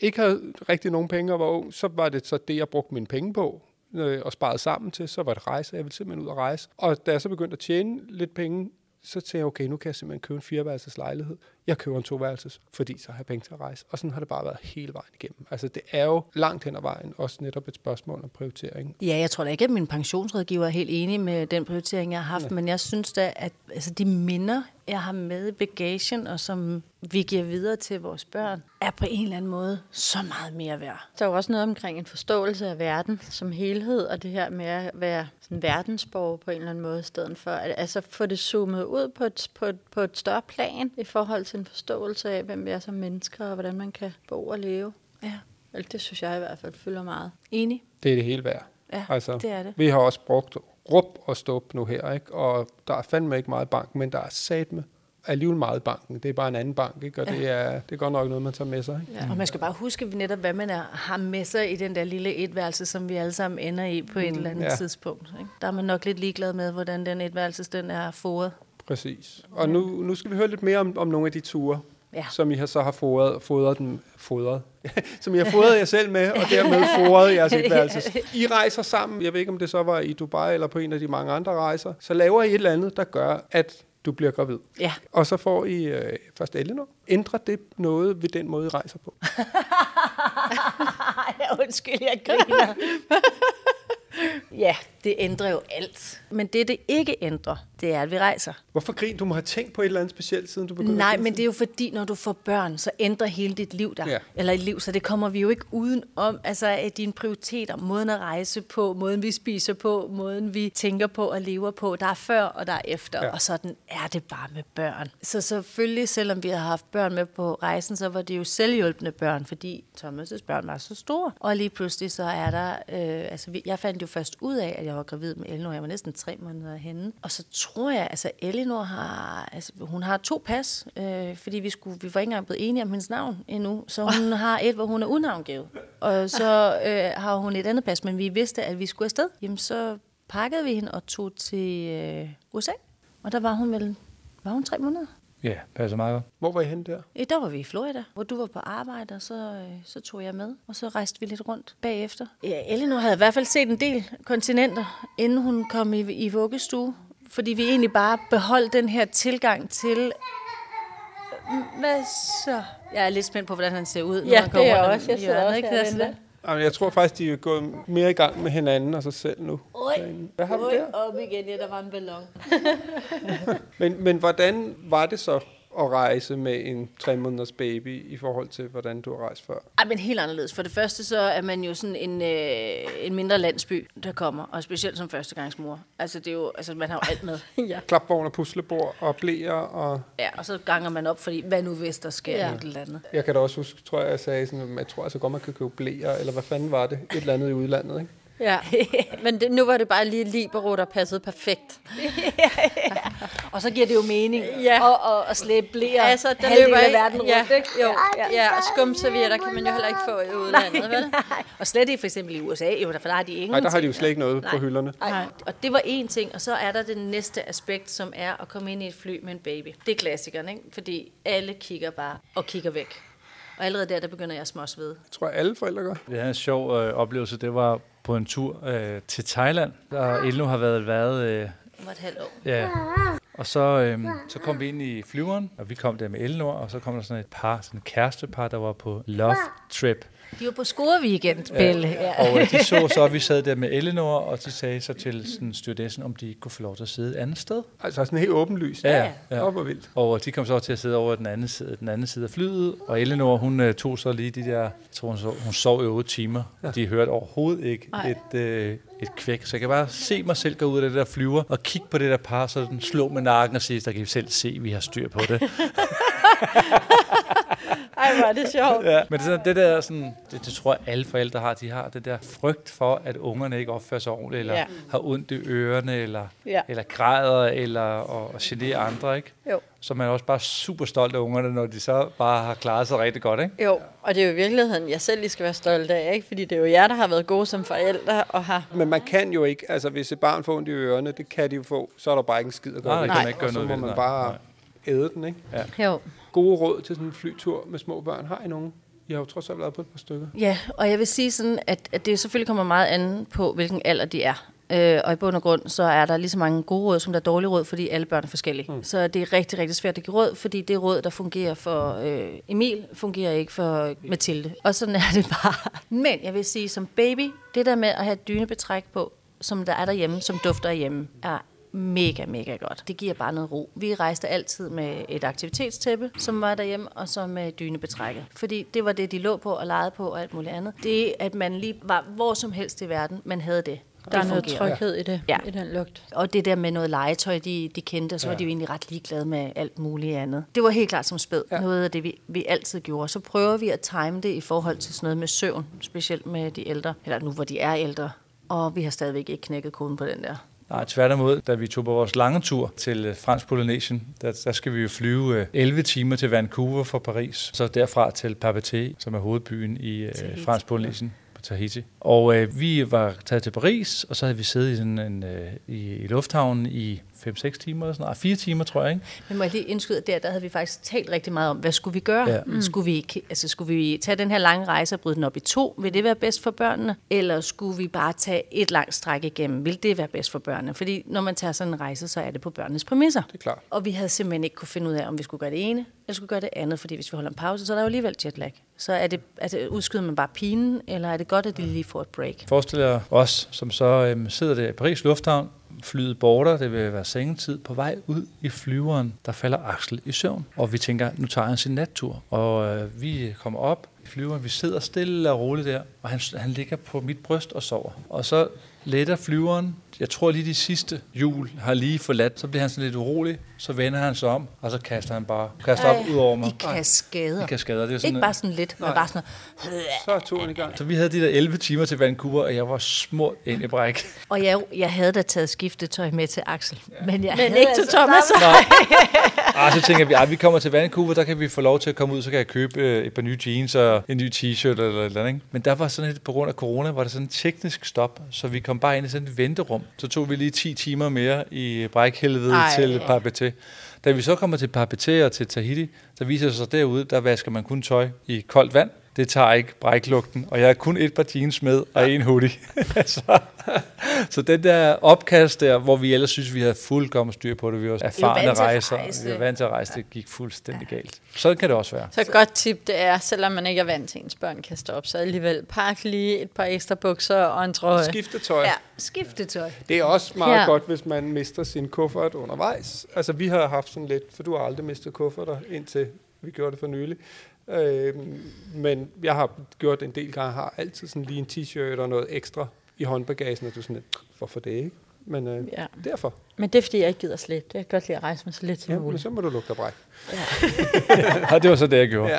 ikke havde rigtig nogen penge og var ung, så var det så det, jeg brugte mine penge på øh, og sparede sammen til, så var det rejse. Jeg ville simpelthen ud og rejse. Og da jeg så begyndte at tjene lidt penge, så tænkte jeg, okay, nu kan jeg simpelthen købe en fireværelses lejlighed. Jeg køber en toværelses, fordi så har jeg penge til at rejse. Og sådan har det bare været hele vejen igennem. Altså det er jo langt hen ad vejen også netop et spørgsmål om prioritering. Ja, jeg tror da ikke, at min pensionsrådgiver er helt enig med den prioritering, jeg har haft, men jeg synes da, at altså, de minder, jeg har med i bagagen, og som vi giver videre til vores børn, er på en eller anden måde så meget mere værd. Der er jo også noget omkring en forståelse af verden som helhed, og det her med at være sådan verdensborger på en eller anden måde, i stedet for at altså, få det zoomet ud på et, på, et, på et større plan i forhold til en forståelse af, hvem vi er som mennesker, og hvordan man kan bo og leve. Ja. Eller det synes jeg i hvert fald fylder meget. Enig? Det er det hele værd. Ja, Altså, det er det. Vi har også brugt rup og stop nu her, ikke? og der er fandme ikke meget i banken, men der er satme alligevel meget banken. Det er bare en anden bank, ikke? og ja. det, er, det er godt nok noget, man tager med sig. Ikke? Ja. Og man skal bare huske netop, hvad man er, har med sig i den der lille etværelse, som vi alle sammen ender i på et eller andet ja. ja. tidspunkt. Ikke? Der er man nok lidt ligeglad med, hvordan den etværelse den er foret. Præcis. Og nu, nu skal vi høre lidt mere om, om nogle af de ture, Ja. som I har så har fodret, fodret dem, fodret, som I har fodret jer selv med, og dermed fodret jeres etværelses. I rejser sammen, jeg ved ikke, om det så var i Dubai eller på en af de mange andre rejser, så laver I et eller andet, der gør, at du bliver gravid. Ja. Og så får I øh, først Elinor. Ændrer det noget ved den måde, I rejser på? Ej, undskyld, jeg griner. ja, det ændrer jo alt. Men det, det ikke ændrer, det er, at vi rejser. Hvorfor grin? Du må have tænkt på et eller andet specielt, siden du begyndte Nej, at men det er jo fordi, når du får børn, så ændrer hele dit liv der. Ja. Eller et liv, så det kommer vi jo ikke uden om. Altså at dine prioriteter, måden at rejse på, måden vi spiser på, måden vi tænker på og lever på. Der er før og der er efter, Ja. og sådan er det bare med børn. Så selvfølgelig, selvom vi har haft børn med på rejsen, så var det jo selvhjælpende børn, fordi Thomas' børn var så store. Og lige pludselig så er der, øh, altså jeg fandt jo først ud af, at jeg var gravid med Elinor. Jeg var næsten tre måneder henne. Og så tror jeg, altså Elinor har, altså hun har to pas, øh, fordi vi, skulle, vi var ikke engang blevet enige om hendes navn endnu. Så hun har et, hvor hun er unavngivet. Og så øh, har hun et andet pas, men vi vidste, at vi skulle afsted. Jamen så pakkede vi hende og tog til øh, USA. Og der var hun vel, var hun tre måneder? Ja, passer meget godt. Hvor var I henne der? Ja, der var vi i Florida, hvor du var på arbejde, og så, øh, så tog jeg med, og så rejste vi lidt rundt bagefter. Ja, Elinor havde i hvert fald set en del kontinenter, inden hun kom i, i vuggestue, fordi vi egentlig bare beholdt den her tilgang til... Hvad så? Jeg er lidt spændt på, hvordan han ser ud, når Ja, han går det er jeg også. Jeg sidder også ikke? Jamen, jeg tror faktisk, de er gået mere i gang med hinanden og sig selv nu. Oj, Hvad har du oj, der? op igen, ja, der var en ballon. Men, men hvordan var det så at rejse med en tre måneders baby i forhold til, hvordan du har rejst før? Ej, men helt anderledes. For det første, så er man jo sådan en, øh, en mindre landsby, der kommer, og specielt som førstegangsmor. Altså, det er jo, altså, man har jo alt med. ja. Klapvogn og puslebord og blæer, og Ja, og så ganger man op, fordi hvad nu hvis der sker Ja. et eller andet? jeg kan da også huske, tror jeg, jeg sagde sådan, at jeg tror altså godt, man kan købe blæer, eller hvad fanden var det? Et eller andet i udlandet, ikke? Ja. Men det, nu var det bare lige Libero, der passede perfekt. Og så giver det jo mening Ja. at, at, at slæbe blære Altså, der halvdelen løber af verden rundt, ja, ikke? Jo, ja, og skumservietter kan man jo heller ikke få i udlandet, vel? Og slet ikke for eksempel i USA, jo, for der har de ingen Nej, der har de jo slet ikke noget på hylderne. Nej. Og det var en ting, og så er der det næste aspekt, som er at komme ind i et fly med en baby. Det er klassikeren, ikke? Fordi alle kigger bare og kigger væk. Og allerede der, der begynder jeg at småsvede. Jeg tror, alle forældre gør. Det er en sjov øh, oplevelse. Det var på en tur øh, til Thailand, og Elno har været, været øh, var et halvt år. Ja. Og så, øhm, så kom vi ind i flyveren, og vi kom der med Elnor, og så kom der sådan et par, sådan et kærestepar, der var på love trip. De var på skoleweekend, Pelle. Ja. Og øh, de så så, at vi sad der med Eleanor, og de sagde så til sådan stewardessen, om de ikke kunne få lov til at sidde et andet sted. Altså sådan helt åbenlyst. Ja, ja. Ja. Op og vildt. Og øh, de kom så til at sidde over den anden side, den anden side af flyet, og Eleanor, hun uh, tog så lige de der, jeg tror hun sov, hun sov i otte timer. Ja. De hørte overhovedet ikke Ej. et, øh, et kvæk. Så jeg kan bare se mig selv gå ud af det der flyver, og kigge på det der par, så den slå med nakken og sige, der kan I selv se, at vi har styr på det. Ej, hvor er det sjovt. ja. Men det, er sådan, det der, sådan, det, det tror jeg alle forældre har, de har det der frygt for, at ungerne ikke opfører sig ordentligt, eller Ja. ja. har ondt i ørerne, eller, Ja. eller græder, eller og, og generer andre, ikke? Jo. Så man er også bare super stolt af ungerne, når de så bare har klaret sig rigtig godt, ikke? Jo, og det er jo i virkeligheden, jeg selv lige skal være stolt af, ikke? Fordi det er jo jer, der har været gode som forældre, og har... Men man kan jo ikke, altså hvis et barn får ondt i ørerne, det kan de jo få, så er der bare ikke en skid at gøre Nej, ved det kan man ikke gøre Og så noget må ved, man bare æde den, ikke? Jo. Gode råd til sådan en flytur med små børn. Har I nogen? I har jo trods alt været på et par stykker. Ja, og jeg vil sige sådan, at, at det selvfølgelig kommer meget an på, hvilken alder de er. Øh, og i bund og grund, så er der lige så mange gode råd, som der er dårlige råd, fordi alle børn er forskellige. Mm. Så det er rigtig, rigtig svært at give råd, fordi det råd, der fungerer for øh, Emil, fungerer ikke for Mathilde. Og sådan er det bare. Men jeg vil sige, som baby, det der med at have et dynebetræk på, som der er derhjemme, som dufter hjemme, er mega, mega godt. Det giver bare noget ro. Vi rejste altid med et aktivitetstæppe, som var derhjemme, og så med dynebetrækket. Fordi det var det, de lå på og legede på og alt muligt andet. Det, at man lige var hvor som helst i verden, man havde det. Der er noget fungerer. tryghed i det, Ja. i den lugt. Og det der med noget legetøj, de, de kendte, så ja. var de jo egentlig ret ligeglade med alt muligt andet. Det var helt klart som spæd. Ja. Noget af det, vi, vi altid gjorde. Så prøver vi at time det i forhold til sådan noget med søvn, specielt med de ældre, eller nu hvor de er ældre. Og vi har stadigvæk ikke knækket koden på den der. Nej, tværtimod, da vi tog på vores lange tur til øh, Fransk Polynesien, der, der skal vi jo flyve øh, 11 timer til Vancouver fra Paris, så derfra til Papeete, som er hovedbyen i øh, Fransk Polynesien på Tahiti. Og øh, vi var taget til Paris, og så havde vi siddet i, sådan en, øh, i, i lufthavnen i 5-6 timer, eller sådan noget. 4 timer, tror jeg, ikke? Men må jeg lige indskyde, der, der havde vi faktisk talt rigtig meget om, hvad skulle vi gøre? Ja. Mm. Skulle, vi, altså, skulle vi tage den her lange rejse og bryde den op i to? Vil det være bedst for børnene? Eller skulle vi bare tage et langt stræk igennem? Vil det være bedst for børnene? Fordi når man tager sådan en rejse, så er det på børnenes præmisser. Det er klart. Og vi havde simpelthen ikke kunne finde ud af, om vi skulle gøre det ene, eller skulle gøre det andet, fordi hvis vi holder en pause, så er der jo alligevel jetlag. Så er det, er det, udskyder man bare pinen, eller er det godt, at de lige får et break? Forestil jer os, som så øhm, sidder der i Paris Lufthavn, flyet border, det vil være sengetid, på vej ud i flyveren, der falder Axel i søvn. Og vi tænker, nu tager han sin nattur. Og øh, vi kommer op i flyveren, vi sidder stille og roligt der, og han, han ligger på mit bryst og sover. Og så letter flyveren, jeg tror lige de sidste hjul har lige forladt, så bliver han sådan lidt urolig, så vender han sig om, og så kaster han bare kaster op ud over mig. I kaskader. I kaskader, det er sådan Ikke bare sådan lidt, men bare sådan noget. Så er turen i gang. Så vi havde de der 11 timer til Vancouver, og jeg var smurt ind i bræk. Og jeg, jeg havde da taget skiftetøj med til Axel. Men, jeg Men havde ikke til altså- Thomas. Ah, så tænker vi, at vi kommer til Vancouver, der kan vi få lov til at komme ud, så kan jeg købe øh, et par nye jeans og en ny t-shirt eller et eller andet. Ikke? Men der var sådan et, på grund af corona, var der sådan en teknisk stop, så vi kom bare ind i sådan et venterum. Så tog vi lige 10 timer mere i brækhelvede Ej. til Papeete. Da vi så kommer til Papeete og til Tahiti, der viser det sig derude, der vasker man kun tøj i koldt vand. Det tager ikke bræklugten, og jeg har kun et par jeans med og en hoodie. så, så den der opkast der, hvor vi ellers synes, vi havde fuldkommen styr på det, vi var erfarne at rejser, rejse. vi var vant til at rejse, det gik fuldstændig galt. Sådan kan det også være. Så et godt tip det er, selvom man ikke er vant til, at ens børn kan stå op, så alligevel pak lige et par ekstra bukser og en trøje. Skiftetøj. Ja, skiftetøj. Det er også meget Ja. ja. godt, hvis man mister sin kuffert undervejs. Altså, vi har haft sådan lidt, for du har aldrig mistet kufferter, indtil vi gjorde det for nylig. Øhm, men jeg har gjort en del gange, har altid sådan lige en t-shirt og noget ekstra i håndbagagen, og du er sådan lidt, hvorfor det ikke? Men øh, Ja. ja. derfor. Men det er, fordi jeg ikke gider slet. Jeg kan godt lide at rejse mig så lidt som Ja, men så må du lugte dig bræk. Og det var så det, jeg gjorde. Ja.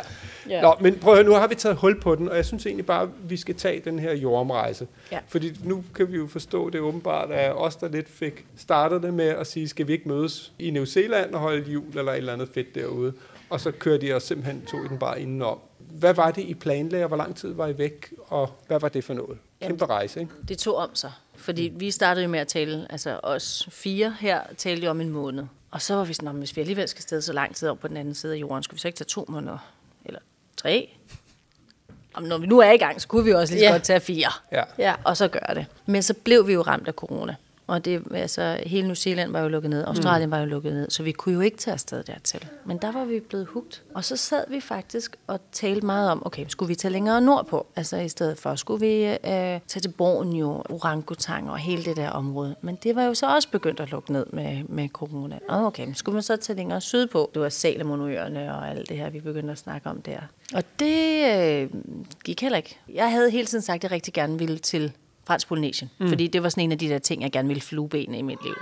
Ja. Nå, men prøv at høre, nu har vi taget hul på den, og jeg synes egentlig bare, at vi skal tage den her jordomrejse. Ja. Fordi nu kan vi jo forstå, det er åbenbart, at os, der lidt fik startet det med at sige, skal vi ikke mødes i New Zealand og holde jul eller et eller andet fedt derude? Og så kørte de os simpelthen to i den bare indenom. Hvad var det, I planlagde, og hvor lang tid var I væk, og hvad var det for noget? Kæmpe rejse, ikke? Det tog om sig. Fordi vi startede jo med at tale, altså os fire her talte jo om en måned. Og så var vi sådan, "Nå, men hvis vi alligevel skal sted så lang tid over på den anden side af jorden, skulle vi så ikke tage to måneder? Eller tre? Og når vi nu er i gang, så kunne vi jo også lige ja. godt tage fire. Ja. Ja. Og så gøre det. Men så blev vi jo ramt af corona. Og det, altså, hele New Zealand var jo lukket ned, Australien mm. var jo lukket ned, så vi kunne jo ikke tage afsted dertil. Men der var vi blevet hugt. Og så sad vi faktisk og talte meget om, okay, skulle vi tage længere nordpå? Altså i stedet for, skulle vi øh, tage til Borneo, orangutang og hele det der område. Men det var jo så også begyndt at lukke ned med, med corona. Og okay, skulle man så tage længere sydpå? Det var Salomonøerne og alt det her, vi begyndte at snakke om der. Og det øh, gik heller ikke. Jeg havde hele tiden sagt, at jeg rigtig gerne ville til fransk Polynesien. Mm. Fordi det var sådan en af de der ting, jeg gerne ville flueben i mit liv.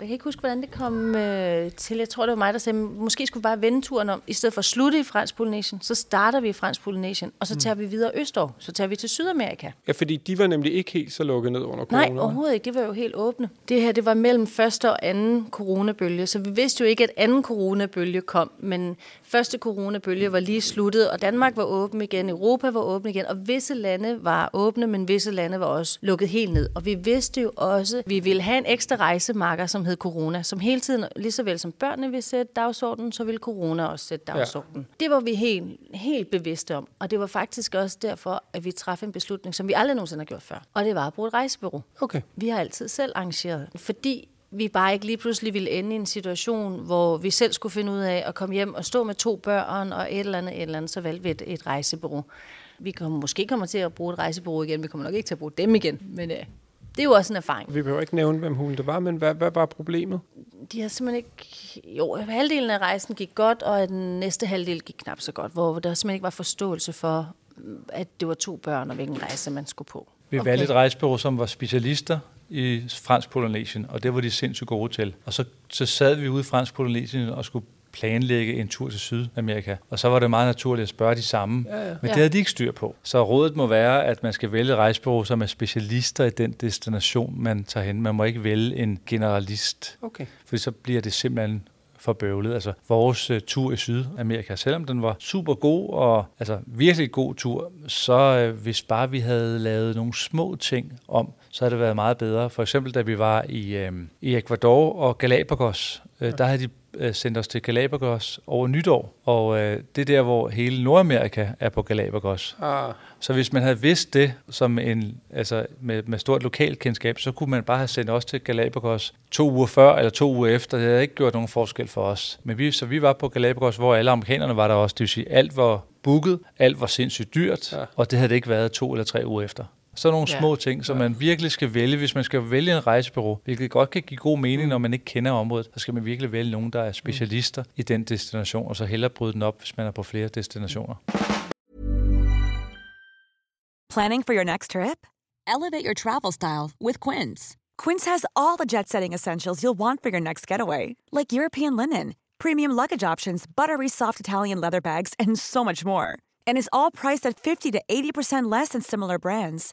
Jeg kan ikke huske, hvordan det kom øh, til. Jeg tror, det var mig, der sagde, måske skulle vi bare vende turen om. I stedet for at slutte i fransk Polynesien, så starter vi i fransk Polynesien, og så mm. tager vi videre østover. Så tager vi til Sydamerika. Ja, fordi de var nemlig ikke helt så lukket ned under corona. Nej, overhovedet ikke. Det var jo helt åbne. Det her, det var mellem første og anden coronabølge, så vi vidste jo ikke, at anden coronabølge kom, men første coronabølge var lige sluttet, og Danmark var åben igen, Europa var åben igen, og visse lande var åbne, men visse lande var også lukket helt ned. Og vi vidste jo også, at vi ville have en ekstra rejsemarker, som hed corona, som hele tiden, lige så vel som børnene ville sætte dagsordenen, så ville corona også sætte dagsordenen. Ja. Det var vi helt, helt bevidste om, og det var faktisk også derfor, at vi træffede en beslutning, som vi aldrig nogensinde har gjort før. Og det var at bruge et rejsebureau. Okay. Vi har altid selv arrangeret, fordi vi bare ikke lige pludselig ville ende i en situation, hvor vi selv skulle finde ud af at komme hjem og stå med to børn og et eller andet, et eller andet, så valgte vi et, et rejsebureau. Vi kommer, måske kommer til at bruge et rejsebureau igen, vi kommer nok ikke til at bruge dem igen, men øh, det er jo også en erfaring. Vi behøver ikke nævne, hvem hun det var, men hvad, hvad var problemet? De har simpelthen ikke... Jo, halvdelen af rejsen gik godt, og den næste halvdel gik knap så godt, hvor der simpelthen ikke var forståelse for, at det var to børn, og hvilken rejse man skulle på. Vi valgte et rejsebureau, som var specialister i fransk Polynesien, og det var de sindssygt gode til. Og så, så sad vi ude i fransk Polynesien og skulle planlægge en tur til Sydamerika. Og så var det meget naturligt at spørge de samme. Ja, ja. Men det havde de ikke styr på. Så rådet må være, at man skal vælge rejsebureau, som er specialister i den destination, man tager hen. Man må ikke vælge en generalist. Okay. For så bliver det simpelthen for bøvlet. Altså vores uh, tur i Sydamerika, selvom den var super god og altså virkelig god tur, så uh, hvis bare vi havde lavet nogle små ting om, så havde det været meget bedre. For eksempel da vi var i, uh, i Ecuador og Galapagos, uh, der havde de sendt os til Galapagos over nytår, og uh, det er der, hvor hele Nordamerika er på Galapagos. Ah. Så hvis man havde vidst det som en, altså med, med stort lokalkendskab, så kunne man bare have sendt os til Galapagos to uger før eller to uger efter. Det havde ikke gjort nogen forskel for os. Men vi, så vi var på Galapagos, hvor alle amerikanerne var der også. Det vil sige, alt var booket, alt var sindssygt dyrt, ja. og det havde det ikke været to eller tre uger efter. Så nogle ja. små ting, som man virkelig skal vælge, hvis man skal vælge en rejsebureau, hvilket godt kan give god mening, når man ikke kender området, så skal man virkelig vælge nogen, der er specialister i den destination, og så hellere bryde den op, hvis man er på flere destinationer. Planning for your next trip? Elevate your travel style with Quince. Quince has all the jet-setting essentials you'll want for your next getaway, like European linen, premium luggage options, buttery soft Italian leather bags, and so much more. And is all priced at 50 to 80% less than similar brands.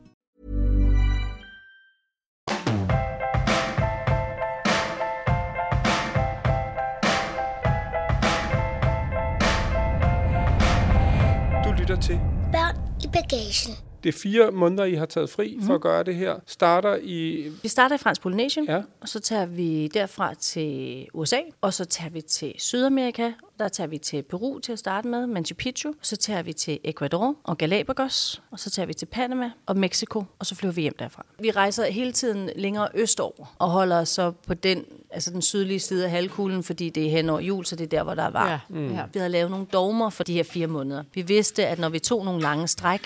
Børn i bagagen. Det er fire måneder, I har taget fri mm. for at gøre det her. Starter i... Vi starter i fransk Polynesien, Ja. og så tager vi derfra til USA, og så tager vi til Sydamerika. Der tager vi til Peru til at starte med, Machu Picchu. Så tager vi til Ecuador og Galapagos, og så tager vi til Panama og Mexico, og så flyver vi hjem derfra. Vi rejser hele tiden længere østover og holder os så på den altså den sydlige side af halvkuglen, fordi det er hen over jul, så det er der, hvor der er varmt. Ja, mm. Vi havde lavet nogle dogmer for de her fire måneder. Vi vidste, at når vi tog nogle lange stræk,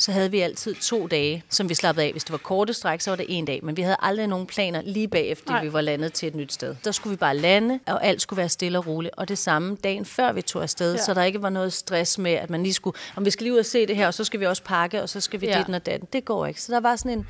så havde vi altid to dage, som vi slappede af. Hvis det var korte stræk, så var det en dag. Men vi havde aldrig nogen planer lige bagefter, Nej. vi var landet til et nyt sted. Der skulle vi bare lande, og alt skulle være stille og roligt. Og det samme dagen før vi tog afsted, Ja. så der ikke var noget stress med, at man lige skulle, om vi skal lige ud og se det her, og så skal vi også pakke, og så skal vi ja. dit og datten. Det går ikke. Så der var sådan en,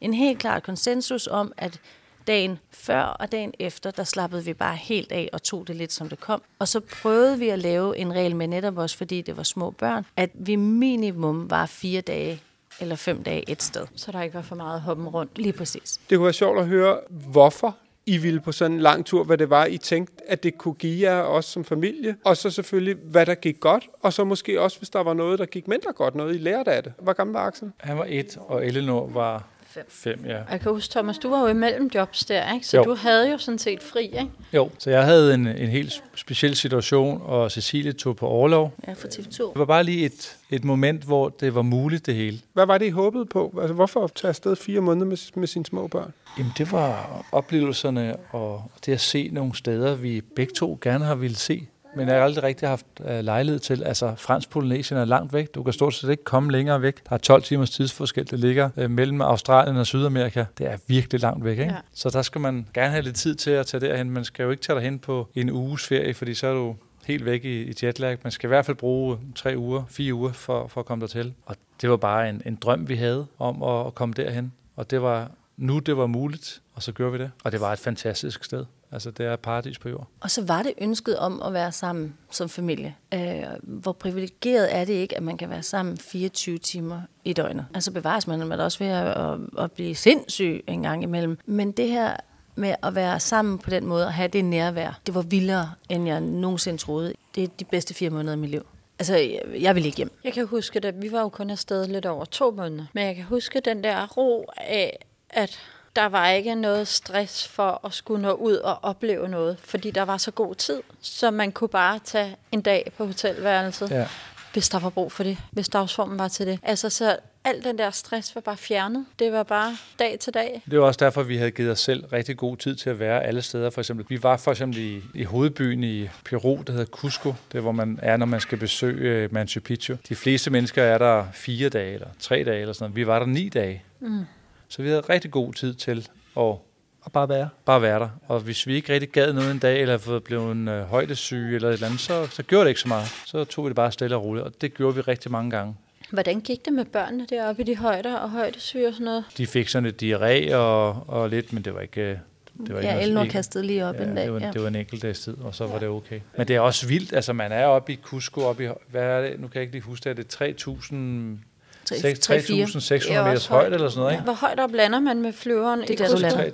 en helt klar konsensus om, at dagen før og dagen efter, der slappede vi bare helt af og tog det lidt som det kom. Og så prøvede vi at lave en regel med netop også, fordi det var små børn, at vi minimum var fire dage eller fem dage et sted. Så der ikke var for meget hoppen rundt. Lige præcis. Det kunne være sjovt at høre, hvorfor I ville på sådan en lang tur, hvad det var, I tænkte, at det kunne give jer også som familie, og så selvfølgelig, hvad der gik godt, og så måske også, hvis der var noget, der gik mindre godt, noget I lærte af det. Hvor gammel var Axel? Han var et, og Eleanor var fem. fem ja. Jeg kan huske, Thomas, du var jo imellem jobs der, ikke? Så Jo. du havde jo sådan set fri, ikke? Jo, så jeg havde en, en helt speciel situation, og Cecilie tog på overlov. Ja, for TV2. Det var bare lige et, et moment, hvor det var muligt det hele. Hvad var det, I håbede på? Altså, hvorfor tage afsted fire måneder med, med sine små børn? Jamen, det var oplevelserne og det at se nogle steder, vi begge to gerne har ville se. Men jeg har aldrig rigtig haft uh, lejlighed til. Altså, fransk Polynesien er langt væk. Du kan stort set ikke komme længere væk. Der er 12 timers tidsforskel, der ligger uh, mellem Australien og Sydamerika. Det er virkelig langt væk, ikke? Ja. Så der skal man gerne have lidt tid til at tage derhen. Man skal jo ikke tage derhen på en uges ferie, fordi så er du helt væk i, i jetlag. Man skal i hvert fald bruge tre uger, fire uger for, for at komme dertil. Og det var bare en, en drøm, vi havde om at, at komme derhen. Og det var nu, det var muligt, og så gjorde vi det. Og det var et fantastisk sted. Altså, det er paradis på jord. Og så var det ønsket om at være sammen som familie. Øh, hvor privilegeret er det ikke, at man kan være sammen 24 timer i døgnet? Altså bevares man, man er også ved at, at, at blive sindssyg en gang imellem. Men det her med at være sammen på den måde og have det nærvær, det var vildere, end jeg nogensinde troede. Det er de bedste fire måneder af mit liv. Altså, jeg, jeg vil ikke hjem. Jeg kan huske det. Vi var jo kun afsted lidt over to måneder. Men jeg kan huske den der ro af, at der var ikke noget stress for at skulle nå ud og opleve noget, fordi der var så god tid, så man kunne bare tage en dag på hotelværelset, Ja. hvis der var brug for det, hvis dagsformen var til det. Altså, så al den der stress var bare fjernet. Det var bare dag til dag. Det var også derfor, vi havde givet os selv rigtig god tid til at være alle steder. For eksempel, vi var for eksempel i, i hovedbyen i Peru, der hedder Cusco. Det er, hvor man er, når man skal besøge øh, Machu Picchu. De fleste mennesker er der fire dage eller tre dage eller sådan noget. Vi var der ni dage. Mm. Så vi havde rigtig god tid til at og bare være. Bare være der. Og hvis vi ikke rigtig gad noget en dag, eller blevet en øh, højdesyge eller et eller andet, så, så gjorde det ikke så meget. Så tog vi det bare stille og roligt, og det gjorde vi rigtig mange gange. Hvordan gik det med børnene deroppe i de højder og højdesyge og sådan noget? De fik sådan et diarré og, og lidt, men det var ikke... øh, Det var Ja, ikke Elnor kastede lige op ja, en dag. Det var, ja. det var en enkelt dags tid, og så var det okay. Men det er også vildt, altså man er oppe i Cusco, oppe i, hvad er det, nu kan jeg ikke lige huske det, er det 3.000... Tre- seks- tre, fire. 3.600 Det er også meters højt. højde eller sådan noget, ikke? Hvor højt op lander man med flyveren? Det er i der, du Cusco? lander.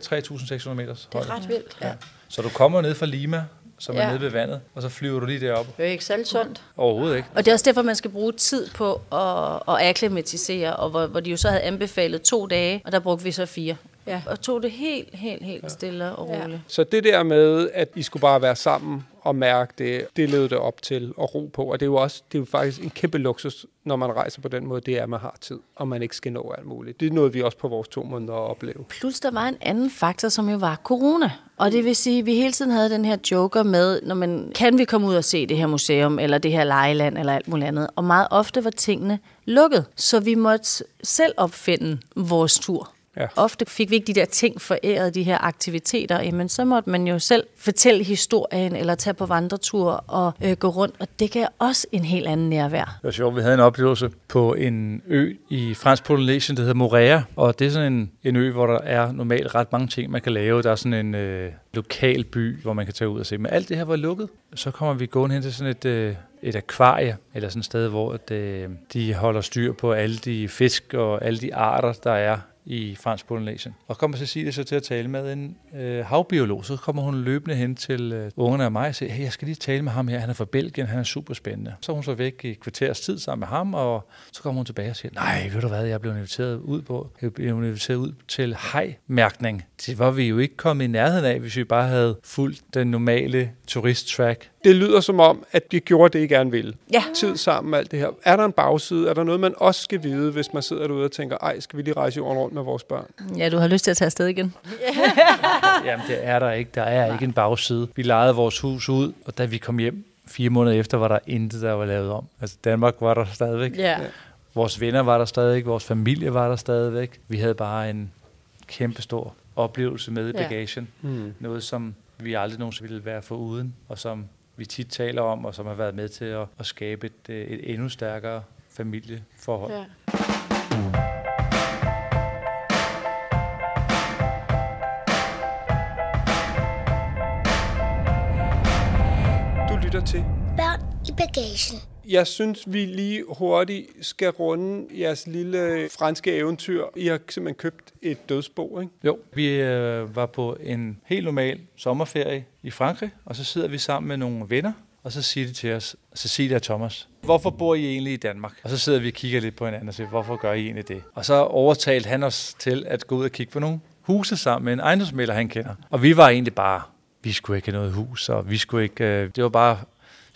3.600 meters Det højde. er ret vildt. Ja. Så du kommer ned fra Lima, som er Ja. nede ved vandet, og så flyver du lige derop. Det er ikke særlig sundt. Overhovedet ikke. Og det er også derfor, man skal bruge tid på at, at akklimatisere, og hvor, hvor de jo så havde anbefalet to dage, og der brugte vi så fire. Ja. Og tog det helt, helt, helt stille og Ja. roligt. Så det der med, at I skulle bare være sammen og mærke det, det levede det op til at ro på. Og det er jo også det er jo faktisk en kæmpe luksus, når man rejser på den måde, det er, at man har tid, og man ikke skal nå alt muligt. Det er noget, vi også på vores to måneder at opleve. Plus der var en anden faktor, som jo var corona. Og det vil sige, at vi hele tiden havde den her joker med, når man, kan vi komme ud og se det her museum, eller det her lejeland, eller alt muligt andet. Og meget ofte var tingene lukket, så vi måtte selv opfinde vores tur. Ja. Ofte fik vi ikke de der ting foræret, de her aktiviteter, jamen så måtte man jo selv fortælle historien, eller tage på vandretur og øh, gå rundt, og det gav også en helt anden nærvær. Det var sjovt, vi havde en oplevelse på en ø i fransk Polynesien, der hedder Morea, og det er sådan en, en ø, hvor der er normalt ret mange ting, man kan lave. Der er sådan en øh, lokal by, hvor man kan tage ud og se. Men alt det her var lukket. Så kommer vi gående hen til sådan et, øh, et akvarie, eller sådan et sted, hvor at, øh, de holder styr på alle de fisk og alle de arter, der er i fransk Polynesien. Og kommer Cecilie så til at tale med en øh, havbiolog, så kommer hun løbende hen til øh, ungerne og mig og siger, hey, jeg skal lige tale med ham her, han er fra Belgien, han er super spændende. Så er hun så væk i kvarters tid sammen med ham, og så kommer hun tilbage og siger, nej, ved du hvad, jeg blev inviteret ud på, jeg blev inviteret ud til hajmærkning. Det var vi jo ikke kommet i nærheden af, hvis vi bare havde fulgt den normale turisttrack det lyder som om, at de gjorde det, I gerne ville. Ja. Tid sammen, alt det her. Er der en bagside? Er der noget, man også skal vide, hvis man sidder derude og tænker, ej, skal vi lige rejse jorden rundt med vores børn? Ja, du har lyst til at tage afsted igen. Jamen, det er der ikke. Der er ikke en bagside. Vi lejede vores hus ud, og da vi kom hjem fire måneder efter, var der intet, der var lavet om. Altså, Danmark var der stadigvæk. Ja. Vores venner var der stadigvæk. Vores familie var der stadigvæk. Vi havde bare en kæmpestor oplevelse med i Ja. bagagen. Hmm. Noget, som vi aldrig nogensinde ville være for uden, og som vi tit taler om, og som har været med til at, at skabe et, øh, et endnu stærkere familieforhold. ja. Bagagen. Jeg synes, vi lige hurtigt skal runde jeres lille franske eventyr. I har simpelthen købt et dødsbo, ikke? Jo, vi øh, var på en helt normal sommerferie i Frankrig, og så sidder vi sammen med nogle venner, og så siger de til os, Cecilia og Thomas, hvorfor bor I egentlig i Danmark? Og så sidder vi og kigger lidt på hinanden og siger, hvorfor gør I egentlig det? Og så overtalte han os til at gå ud og kigge på nogle huse sammen med en ejendomsmælder, han kender. Og vi var egentlig bare, vi skulle ikke have noget hus, og vi skulle ikke, øh, det var bare.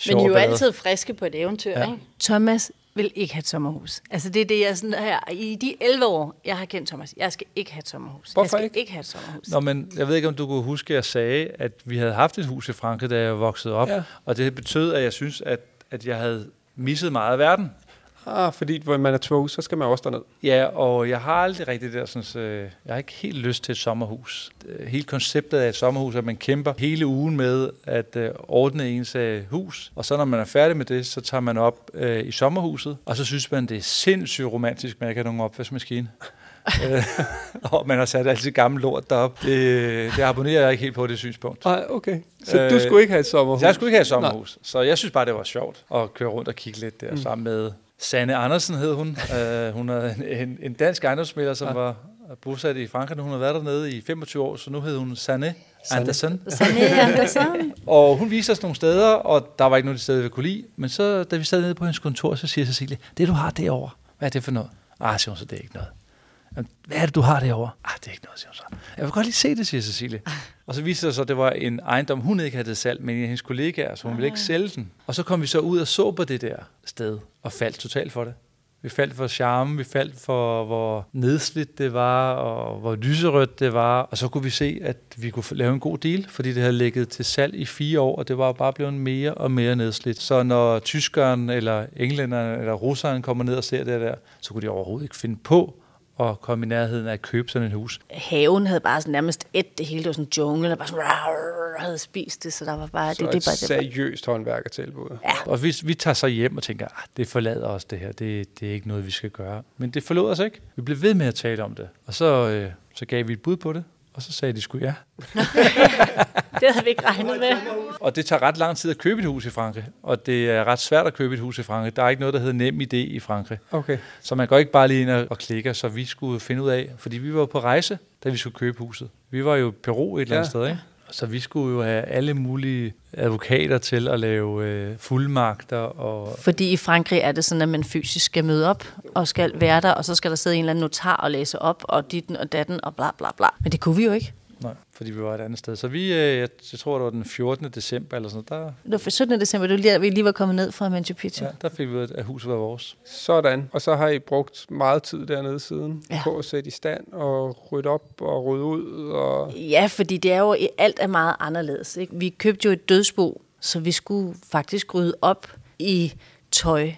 Men I er jo ballade. altid friske på et eventyr, Ja. ikke? Thomas vil ikke have et sommerhus. Altså det er det, jeg sådan her, i de 11 år, jeg har kendt Thomas, jeg skal ikke have et sommerhus. Hvorfor jeg skal ikke? ikke have et sommerhus. Nå, men jeg ved ikke, om du kunne huske, at jeg sagde, at vi havde haft et hus i Frankrig, da jeg voksede op. Ja. Og det betød, at jeg synes, at, at jeg havde misset meget af verden. Ah, fordi hvor man er tvunget, så skal man også derned. Ja, og jeg har aldrig rigtig det der, sådan, øh, jeg har ikke helt lyst til et sommerhus. Øh, Hele konceptet af et sommerhus, at man kæmper hele ugen med at øh, ordne ens øh, hus, og så når man er færdig med det, så tager man op øh, i sommerhuset, og så synes man, det er sindssygt romantisk, med at ikke have nogen opvaskemaskine. Øh, og man har sat altid gammel lort derop. Det, det abonnerer jeg ikke helt på, det synspunkt. Nej, okay. Så øh, du skulle ikke have et sommerhus? Jeg skulle ikke have et sommerhus, så jeg synes bare, det var sjovt at køre rundt og kigge lidt der, mm. sammen med Sanne Andersen hed hun. Uh, hun er en, en, dansk ejendomsmælder, som ja. var bosat i Frankrig. Hun har været dernede i 25 år, så nu hed hun Sanne Andersen. Sanne Andersen. Og hun viste os nogle steder, og der var ikke nogen steder, vi kunne lide. Men så, da vi sad nede på hendes kontor, så siger Cecilie, det du har derovre, hvad er det for noget? Ah, siger hun så, det er ikke noget. "Jamen, Hvad er det, du har derovre? Ah, det er ikke noget, siger hun så. Jeg vil godt lige se det, siger Cecilie. Og så viste det sig, at det var en ejendom, hun ikke havde salg, men en af hendes kollegaer, så hun ville ikke sælge den. Og så kom vi så ud og så på det der sted, og faldt totalt for det. Vi faldt for charme, vi faldt for, hvor nedslidt det var, og hvor lyserødt det var. Og så kunne vi se, at vi kunne lave en god deal, fordi det havde ligget til salg i fire år, og det var bare blevet mere og mere nedslidt. Så når tyskeren, eller englænderen, eller russeren kommer ned og ser det der, så kunne de overhovedet ikke finde på at komme i nærheden af at købe sådan et hus. Haven havde bare sådan nærmest et det hele. Det var sådan en jungle, der bare sådan, rar, havde spist det, så der var bare... Så det, det, et bare, seriøst håndværkertilbud. Ja. Og vi, vi tager så hjem og tænker, at det forlader os det her, det, det er ikke noget, vi skal gøre. Men det forlod os ikke. Vi blev ved med at tale om det. Og så, øh, så gav vi et bud på det, og så sagde de sgu ja. det havde vi ikke regnet med. Og det tager ret lang tid at købe et hus i Frankrig, og det er ret svært at købe et hus i Frankrig. Der er ikke noget, der hedder nem idé i Frankrig. Okay. Så man går ikke bare lige ind og klikker, så vi skulle finde ud af, fordi vi var på rejse, da vi skulle købe huset. Vi var jo i Peru et eller andet Ja. sted, ikke? Så vi skulle jo have alle mulige advokater til at lave øh, fuldmagter og Fordi i Frankrig er det sådan, at man fysisk skal møde op og skal være der, og så skal der sidde en eller anden notar og læse op, og ditten og datten og bla bla bla. Men det kunne vi jo ikke. Nej, fordi vi var et andet sted. Så vi, øh, jeg, jeg tror, det var den 14. december eller sådan noget, Det var for 17. december, det var lige, vi lige var kommet ned fra Machu Picchu. der, ja, der fik vi ud af, at huset var vores. Sådan. Og så har I brugt meget tid dernede siden ja. på at sætte i stand og rydde op og rydde ud. Og... Ja, fordi det er jo, alt er meget anderledes. Ikke? Vi købte jo et dødsbo, så vi skulle faktisk rydde op i tøj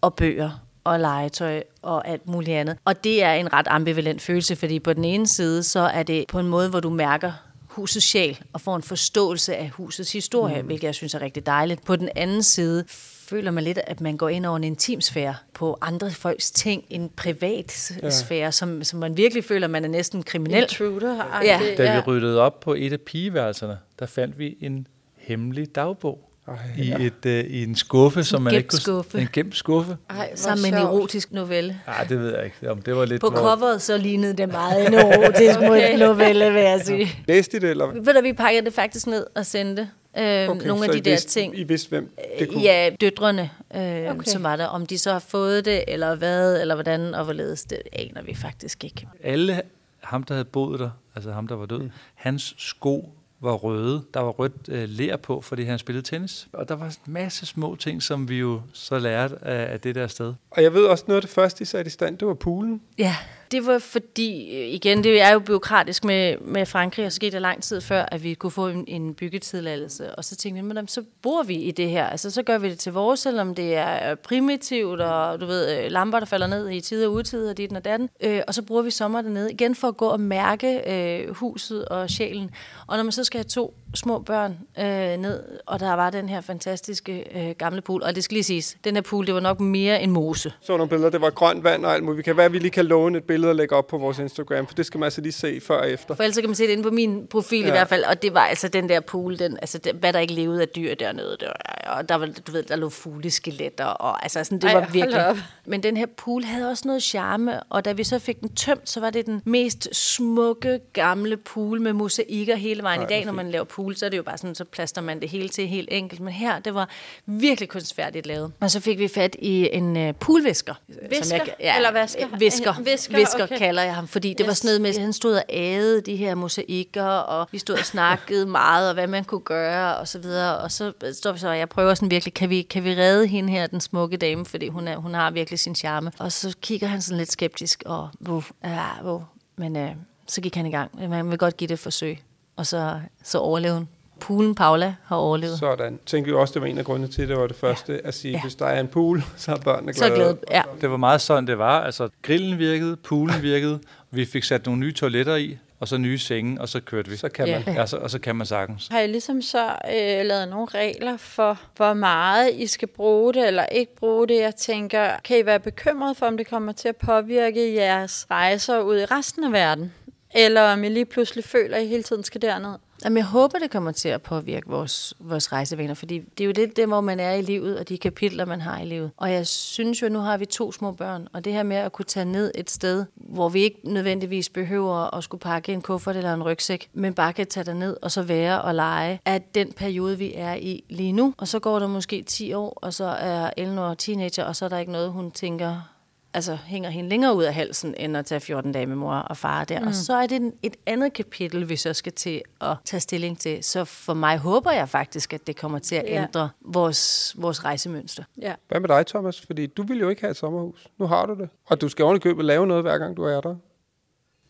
og bøger og legetøj og alt muligt andet. Og det er en ret ambivalent følelse, fordi på den ene side, så er det på en måde, hvor du mærker husets sjæl og får en forståelse af husets historie, mm. hvilket jeg synes er rigtig dejligt. På den anden side føler man lidt, at man går ind over en intimsfære på andre folks ting, en privat ja. sfære, som, som man virkelig føler, man er næsten kriminel. Intruder. Ja. Da vi ryddede op på et af pigeværelserne, der fandt vi en hemmelig dagbog. Ej, I, et, øh, I en skuffe, som man ikke kunne... skuffe. En gemt skuffe. Ej, Sammen med en erotisk novelle. Nej, det ved jeg ikke. Om det var lidt... På hvor- coveret så lignede det meget en erotisk okay. novelle, vil jeg sige. Læste I det, eller? Ved du, vi pakkede det faktisk ned og sendte øh, okay, nogle af de I der vidste, ting. I vidste, hvem det kunne? Ja, døtrene, øh. Okay. som var der. Om de så har fået det, eller hvad, eller hvordan, og hvorledes, det aner vi faktisk ikke. Alle ham, der havde boet der, altså ham, der var død, mm. hans sko var røde. Der var rødt øh, lær på, fordi han spillede tennis. Og der var en masse små ting, som vi jo så lærte af, af det der sted. Og jeg ved også, noget af det første, I satte i stand, det var poolen. Ja, det var fordi, øh, igen, det er jo byråkratisk med, med Frankrig, og så gik det lang tid før, at vi kunne få en, en byggetilladelse. Og så tænkte vi, men så bor vi i det her. Altså, så gør vi det til vores, selvom det er øh, primitivt, og du ved, øh, lamper, der falder ned i tid og utid, og dit og datten. Øh, og så bruger vi sommer dernede, igen for at gå og mærke øh, huset og sjælen. Og når man så skal have to små børn øh, ned, og der var den her fantastiske øh, gamle pool, og det skal lige siges, den her pool, det var nok mere en mose. Så nogle billeder, det var grønt vand og alt muligt. Vi kan være, at vi lige kan låne et billede og lægge op på vores Instagram, for det skal man altså lige se før og efter. For ellers kan man se det inde på min profil ja. i hvert fald, og det var altså den der pool, den, altså det, hvad der ikke levede af dyr dernede, der, og der var, du ved, der lå fugleskeletter, og altså sådan, det Ej, var virkelig. Men den her pool havde også noget charme, og da vi så fik den tømt, så var det den mest smukke, gamle pool med mosaikker hele vejen Ej, i dag, når man laver pool, så er det jo bare sådan, så plaster man det hele til helt enkelt. Men her, det var virkelig kunstfærdigt lavet. Og så fik vi fat i en uh, poolvisker. Visker? Som jeg, ja, eller vasker? Visker. Visker, visker okay. kalder jeg ham, fordi det yes. var sådan noget med, at han stod og æde de her mosaikker, og vi stod og snakkede meget, og hvad man kunne gøre, og så videre. Og så står vi så, og jeg prøver sådan virkelig, kan vi, kan vi redde hende her, den smukke dame, fordi hun, er, hun har virkelig sin charme. Og så kigger han sådan lidt skeptisk, og hvor, ja, hvor. Men uh, så gik han i gang. Man vil godt give det et forsøg. Og så, så overlevede hun poolen Paula har overlevet. Sådan. Tænker vi også, det var en af grundene til, det var det første, ja. at sige, ja. hvis der er en pool, så er børnene glade. Så glade, ja. Det var meget sådan, det var. Altså, grillen virkede, poolen virkede, vi fik sat nogle nye toiletter i, og så nye senge, og så kørte vi. Så kan man. Ja, så, og så kan man sagtens. Har I ligesom så øh, lavet nogle regler for, hvor meget I skal bruge det, eller ikke bruge det? Jeg tænker, kan I være bekymret for, om det kommer til at påvirke jeres rejser ud i resten af verden? Eller om I lige pludselig føler, at I hele tiden skal derned? Jamen, jeg håber, det kommer til at påvirke vores, vores rejsevaner, fordi det er jo det, det, hvor man er i livet, og de kapitler, man har i livet. Og jeg synes jo, at nu har vi to små børn, og det her med at kunne tage ned et sted, hvor vi ikke nødvendigvis behøver at skulle pakke en kuffert eller en rygsæk, men bare kan tage ned og så være og lege, at den periode, vi er i lige nu. Og så går der måske 10 år, og så er Eleanor teenager, og så er der ikke noget, hun tænker, altså, hænger hende længere ud af halsen, end at tage 14 dage med mor og far der. Mm. Og så er det et andet kapitel, vi så skal til at tage stilling til. Så for mig håber jeg faktisk, at det kommer til at ja. ændre vores, vores rejsemønster. Ja. Hvad med dig, Thomas? Fordi du vil jo ikke have et sommerhus. Nu har du det. Og du skal ordentligt købe og lave noget, hver gang du er der.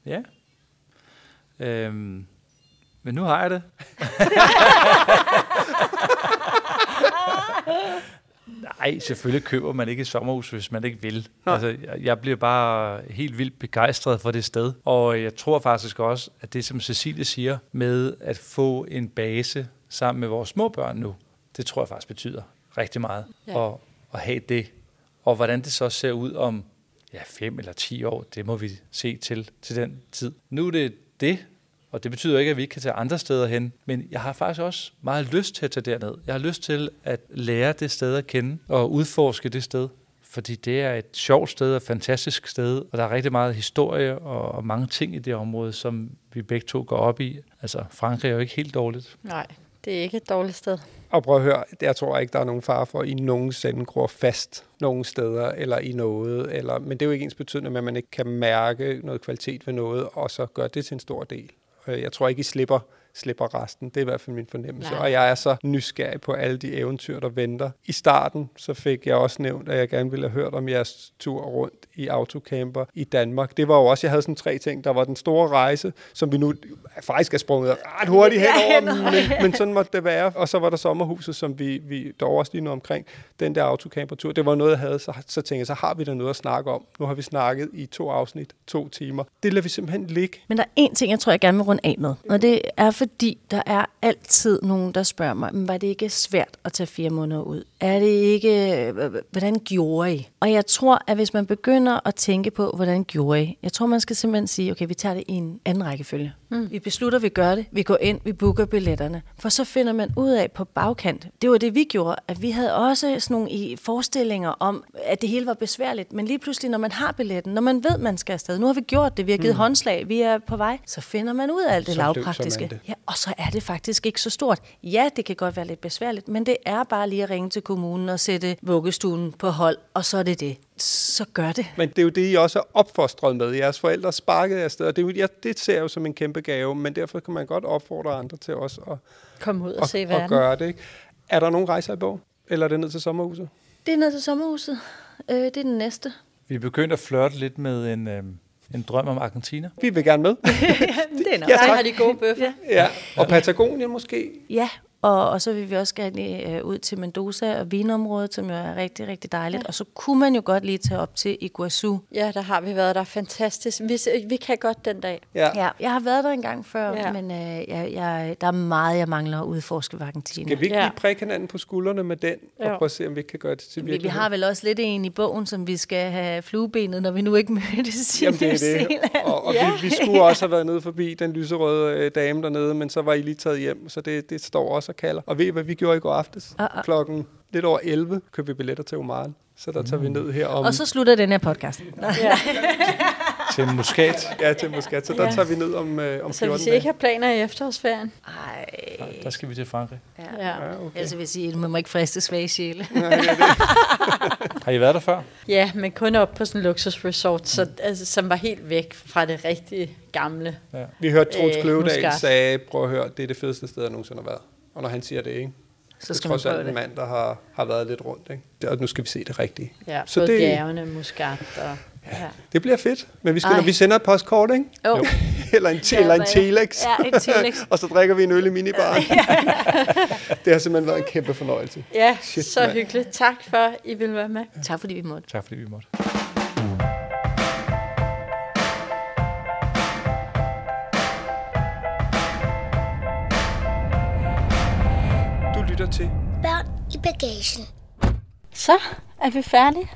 Ja. Øhm, men nu har jeg det. Nej, selvfølgelig køber man ikke et sommerhus, hvis man ikke vil. Altså, jeg bliver bare helt vildt begejstret for det sted. Og jeg tror faktisk også, at det, som Cecilie siger, med at få en base sammen med vores små børn nu, det tror jeg faktisk betyder rigtig meget. Ja. At, at have det. Og hvordan det så ser ud om ja, fem eller ti år, det må vi se til til den tid. Nu er det det, og det betyder ikke, at vi ikke kan tage andre steder hen. Men jeg har faktisk også meget lyst til at tage derned. Jeg har lyst til at lære det sted at kende og udforske det sted. Fordi det er et sjovt sted og et fantastisk sted, og der er rigtig meget historie og, og mange ting i det område, som vi begge to går op i. Altså, Frankrig er jo ikke helt dårligt. Nej, det er ikke et dårligt sted. Og prøv at høre, jeg tror ikke, der er nogen far for, at I nogensinde gror fast nogen steder eller i noget. Eller, men det er jo ikke ens betydende med, at man ikke kan mærke noget kvalitet ved noget, og så gør det til en stor del. Øh, jeg tror ikke, I slipper, slipper resten. Det er i hvert fald min fornemmelse. Nej. Og jeg er så nysgerrig på alle de eventyr, der venter. I starten så fik jeg også nævnt, at jeg gerne ville have hørt om jeres tur rundt i autocamper i Danmark. Det var jo også, jeg havde sådan tre ting. Der var den store rejse, som vi nu faktisk er sprunget ret hurtigt henover, men, men sådan måtte det være. Og så var der sommerhuset, som vi, vi dog også lige nu omkring. Den der autocamper-tur, det var noget, jeg havde. Så, så tænkte jeg, så har vi da noget at snakke om. Nu har vi snakket i to afsnit, to timer. Det lader vi simpelthen ligge. Men der er en ting, jeg tror, jeg gerne vil runde af med. Og det er fordi, der er altid nogen, der spørger mig, men var det ikke svært at tage fire måneder ud? Er det ikke, hvordan gjorde I? Og jeg tror, at hvis man begynder at tænke på, hvordan gjorde I? Jeg tror, man skal simpelthen sige, okay, vi tager det i en anden rækkefølge. Mm. Vi beslutter, vi gør det. Vi går ind, vi booker billetterne. For så finder man ud af på bagkant. Det var det, vi gjorde. At vi havde også sådan nogle forestillinger om, at det hele var besværligt. Men lige pludselig, når man har billetten, når man ved, man skal afsted, nu har vi gjort det, vi har givet mm. håndslag, vi er på vej, så finder man ud af alt det så lavpraktiske. Det. Ja, og så er det faktisk ikke så stort. Ja, det kan godt være lidt besværligt, men det er bare lige at ringe til kommunen og sætte vuggestuen på hold, og så er det det. Så gør det. Men det er jo det, I også er opfostret med. Jeres forældre sparkede afsted, og det, er jo, ja, det ser jeg jo som en kæmpe gave, men derfor kan man godt opfordre andre til også at, Kom ud og, at, se verden. gøre det. Ikke? Er der nogen rejser i bog? Eller er det ned til sommerhuset? Det er ned til sommerhuset. Øh, det er den næste. Vi er begyndt at flirte lidt med en, øh, en drøm om Argentina. Vi vil gerne med. det er nok. Ja, Der tak. har de gode bøffer. Ja. Ja, og Patagonien måske. Ja, og, og så vil vi også gerne øh, ud til Mendoza og vinområdet, som jo er rigtig, rigtig dejligt. Ja. Og så kunne man jo godt lige tage op til Iguazu. Ja, der har vi været der. Fantastisk. Vi, vi kan godt den dag. Ja. Ja, jeg har været der en gang før, Ja. men øh, jeg, jeg, der er meget, jeg mangler at udforske ved Argentina. Skal vi ikke Ja. lige prikke hinanden på skuldrene med den, og Jo. prøve at se, om vi kan gøre det til Vi, vi virkelighed? har vel også lidt en i bogen, som vi skal have fluebenet, når vi nu ikke mødtes i Jamen, det er det. Og, og ja. vi, vi skulle også have været nede forbi den lyserøde øh, dame dernede, men så var I lige taget hjem, så det, det står også og kalder. Og ved I, hvad vi gjorde i går aftes? Ah, ah. Klokken lidt over 11 købte vi billetter til Oman. Så der tager vi ned her om... Og så slutter den her podcast. Til Muscat. Ja, til Muscat. Så der Ja. tager vi ned om, øh, om Så 14 hvis I ikke har planer i efterårsferien. Ej, Der skal vi til Frankrig. Ja. Ja, okay. altså vil jeg sige, man må ikke friste svage sjæle. Har I været der før? ja, men kun op på sådan en luksusresort, så, altså, som var helt væk fra det rigtige gamle. Ja. Vi hørte Troels Øh, Kløvedal sagde, prøv at høre, det er det fedeste sted, jeg nogensinde har været. Og når han siger det, ikke? Så det er skal man trods alt en mand, der har, har været lidt rundt. Ikke? Og nu skal vi se det rigtige. Ja, Så både det- det... bjergene, muskat og... Ja. Det bliver fedt. Men vi skal, Ej. når vi sender et postkort, ikke? Jo. eller en, te, eller en telex. Ja, en telex. og så drikker vi en øl i minibaren. det har simpelthen været en kæmpe fornøjelse. Ja, Shit, så mand. hyggeligt. Tak for, I ville være med. Tak fordi vi måtte. Tak fordi vi måtte. Til. Børn i bagagen. Så er vi færdige.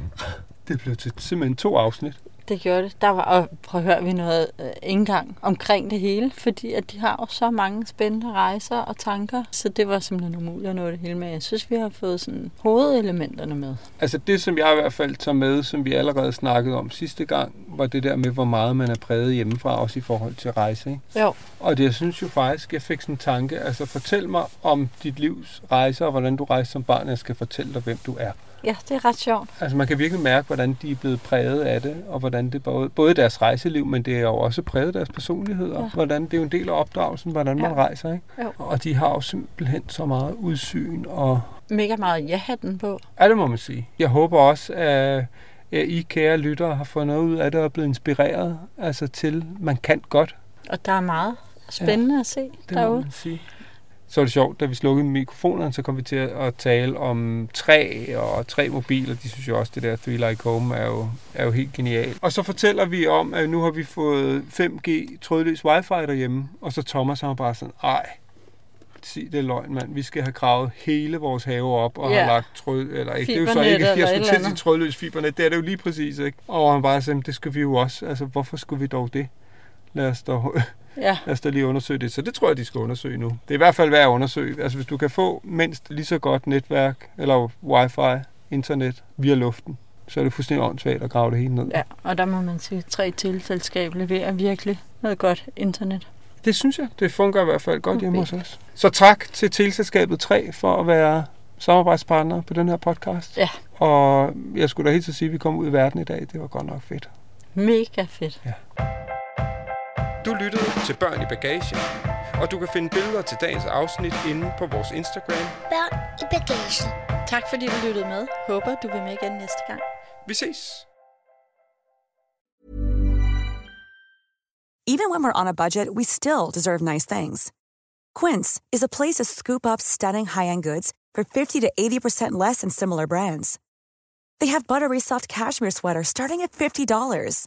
Det blev til simpelthen to afsnit. Det gjorde det. Der var, og prøv at høre, vi noget øh, ikke engang omkring det hele, fordi at de har jo så mange spændende rejser og tanker, så det var simpelthen umuligt at nå det hele med. Jeg synes, vi har fået sådan hovedelementerne med. Altså det, som jeg i hvert fald tager med, som vi allerede snakkede om sidste gang, var det der med, hvor meget man er præget hjemmefra, også i forhold til rejse. Ikke? Jo, Og det, jeg synes jo faktisk, jeg fik sådan en tanke, altså fortæl mig om dit livs rejser, og hvordan du rejste som barn, jeg skal fortælle dig, hvem du er. Ja, det er ret sjovt. Altså man kan virkelig mærke, hvordan de er blevet præget af det, og hvordan det både, både deres rejseliv, men det er jo også præget deres personligheder. Ja. Hvordan det er jo en del af opdragelsen, hvordan man Ja. rejser. Ikke? Jo. Og de har jo simpelthen så meget udsyn, og Mega meget ja-hatten på. ja, det må man sige. Jeg håber også, at I kære lyttere har fået noget ud af det og er blevet inspireret altså til, man kan godt. Og der er meget spændende ja, at se Det må derude. man sige. Så var det sjovt, da vi slukkede mikrofonerne, så kom vi til at tale om træ og tre mobiler. De synes jo også, det der Three Like Home er jo, er jo helt genialt. Og så fortæller vi om, at nu har vi fået 5G trådløs wifi derhjemme. Og så Thomas han var bare sådan, ej, sig det er løgn, mand. Vi skal have gravet hele vores have op og Ja. have lagt tråd, eller ikke. Det er jo så ikke, jeg skulle til at sige trådløs fibernet. Det er det jo lige præcis, ikke? Og han bare sagde, det skal vi jo også. Altså, hvorfor skulle vi dog det? Lad os dog Ja, Lad os da lige undersøge det. Så det tror jeg, de skal undersøge nu. Det er i hvert fald værd at undersøge. Altså hvis du kan få mindst lige så godt netværk, eller wifi, internet via luften, så er det fuldstændig åndssvagt at grave det hele ned. ja, og der må man sige, at tre tilselskab leverer virkelig noget godt internet. Det synes jeg. Det fungerer i hvert fald godt hjemme hos os. Så tak til Teleselskabet 3 for at være samarbejdspartner på den her podcast. Ja. Og jeg skulle da helt til sige, at vi kom ud i verden i dag. Det var godt nok fedt. Mega fedt. Du lyttede til Børn i Bagagen, og du kan finde billeder til dagens afsnit inde på vores Instagram. Børn i bagagen. Tak fordi du lyttede med. Håber, du vil med igen næste gang. Vi ses! Even when we're on a budget, we still deserve nice things. Quince is a place to scoop up stunning high-end goods for 50 to 80% less than similar brands. They have buttery soft cashmere sweaters starting at $50,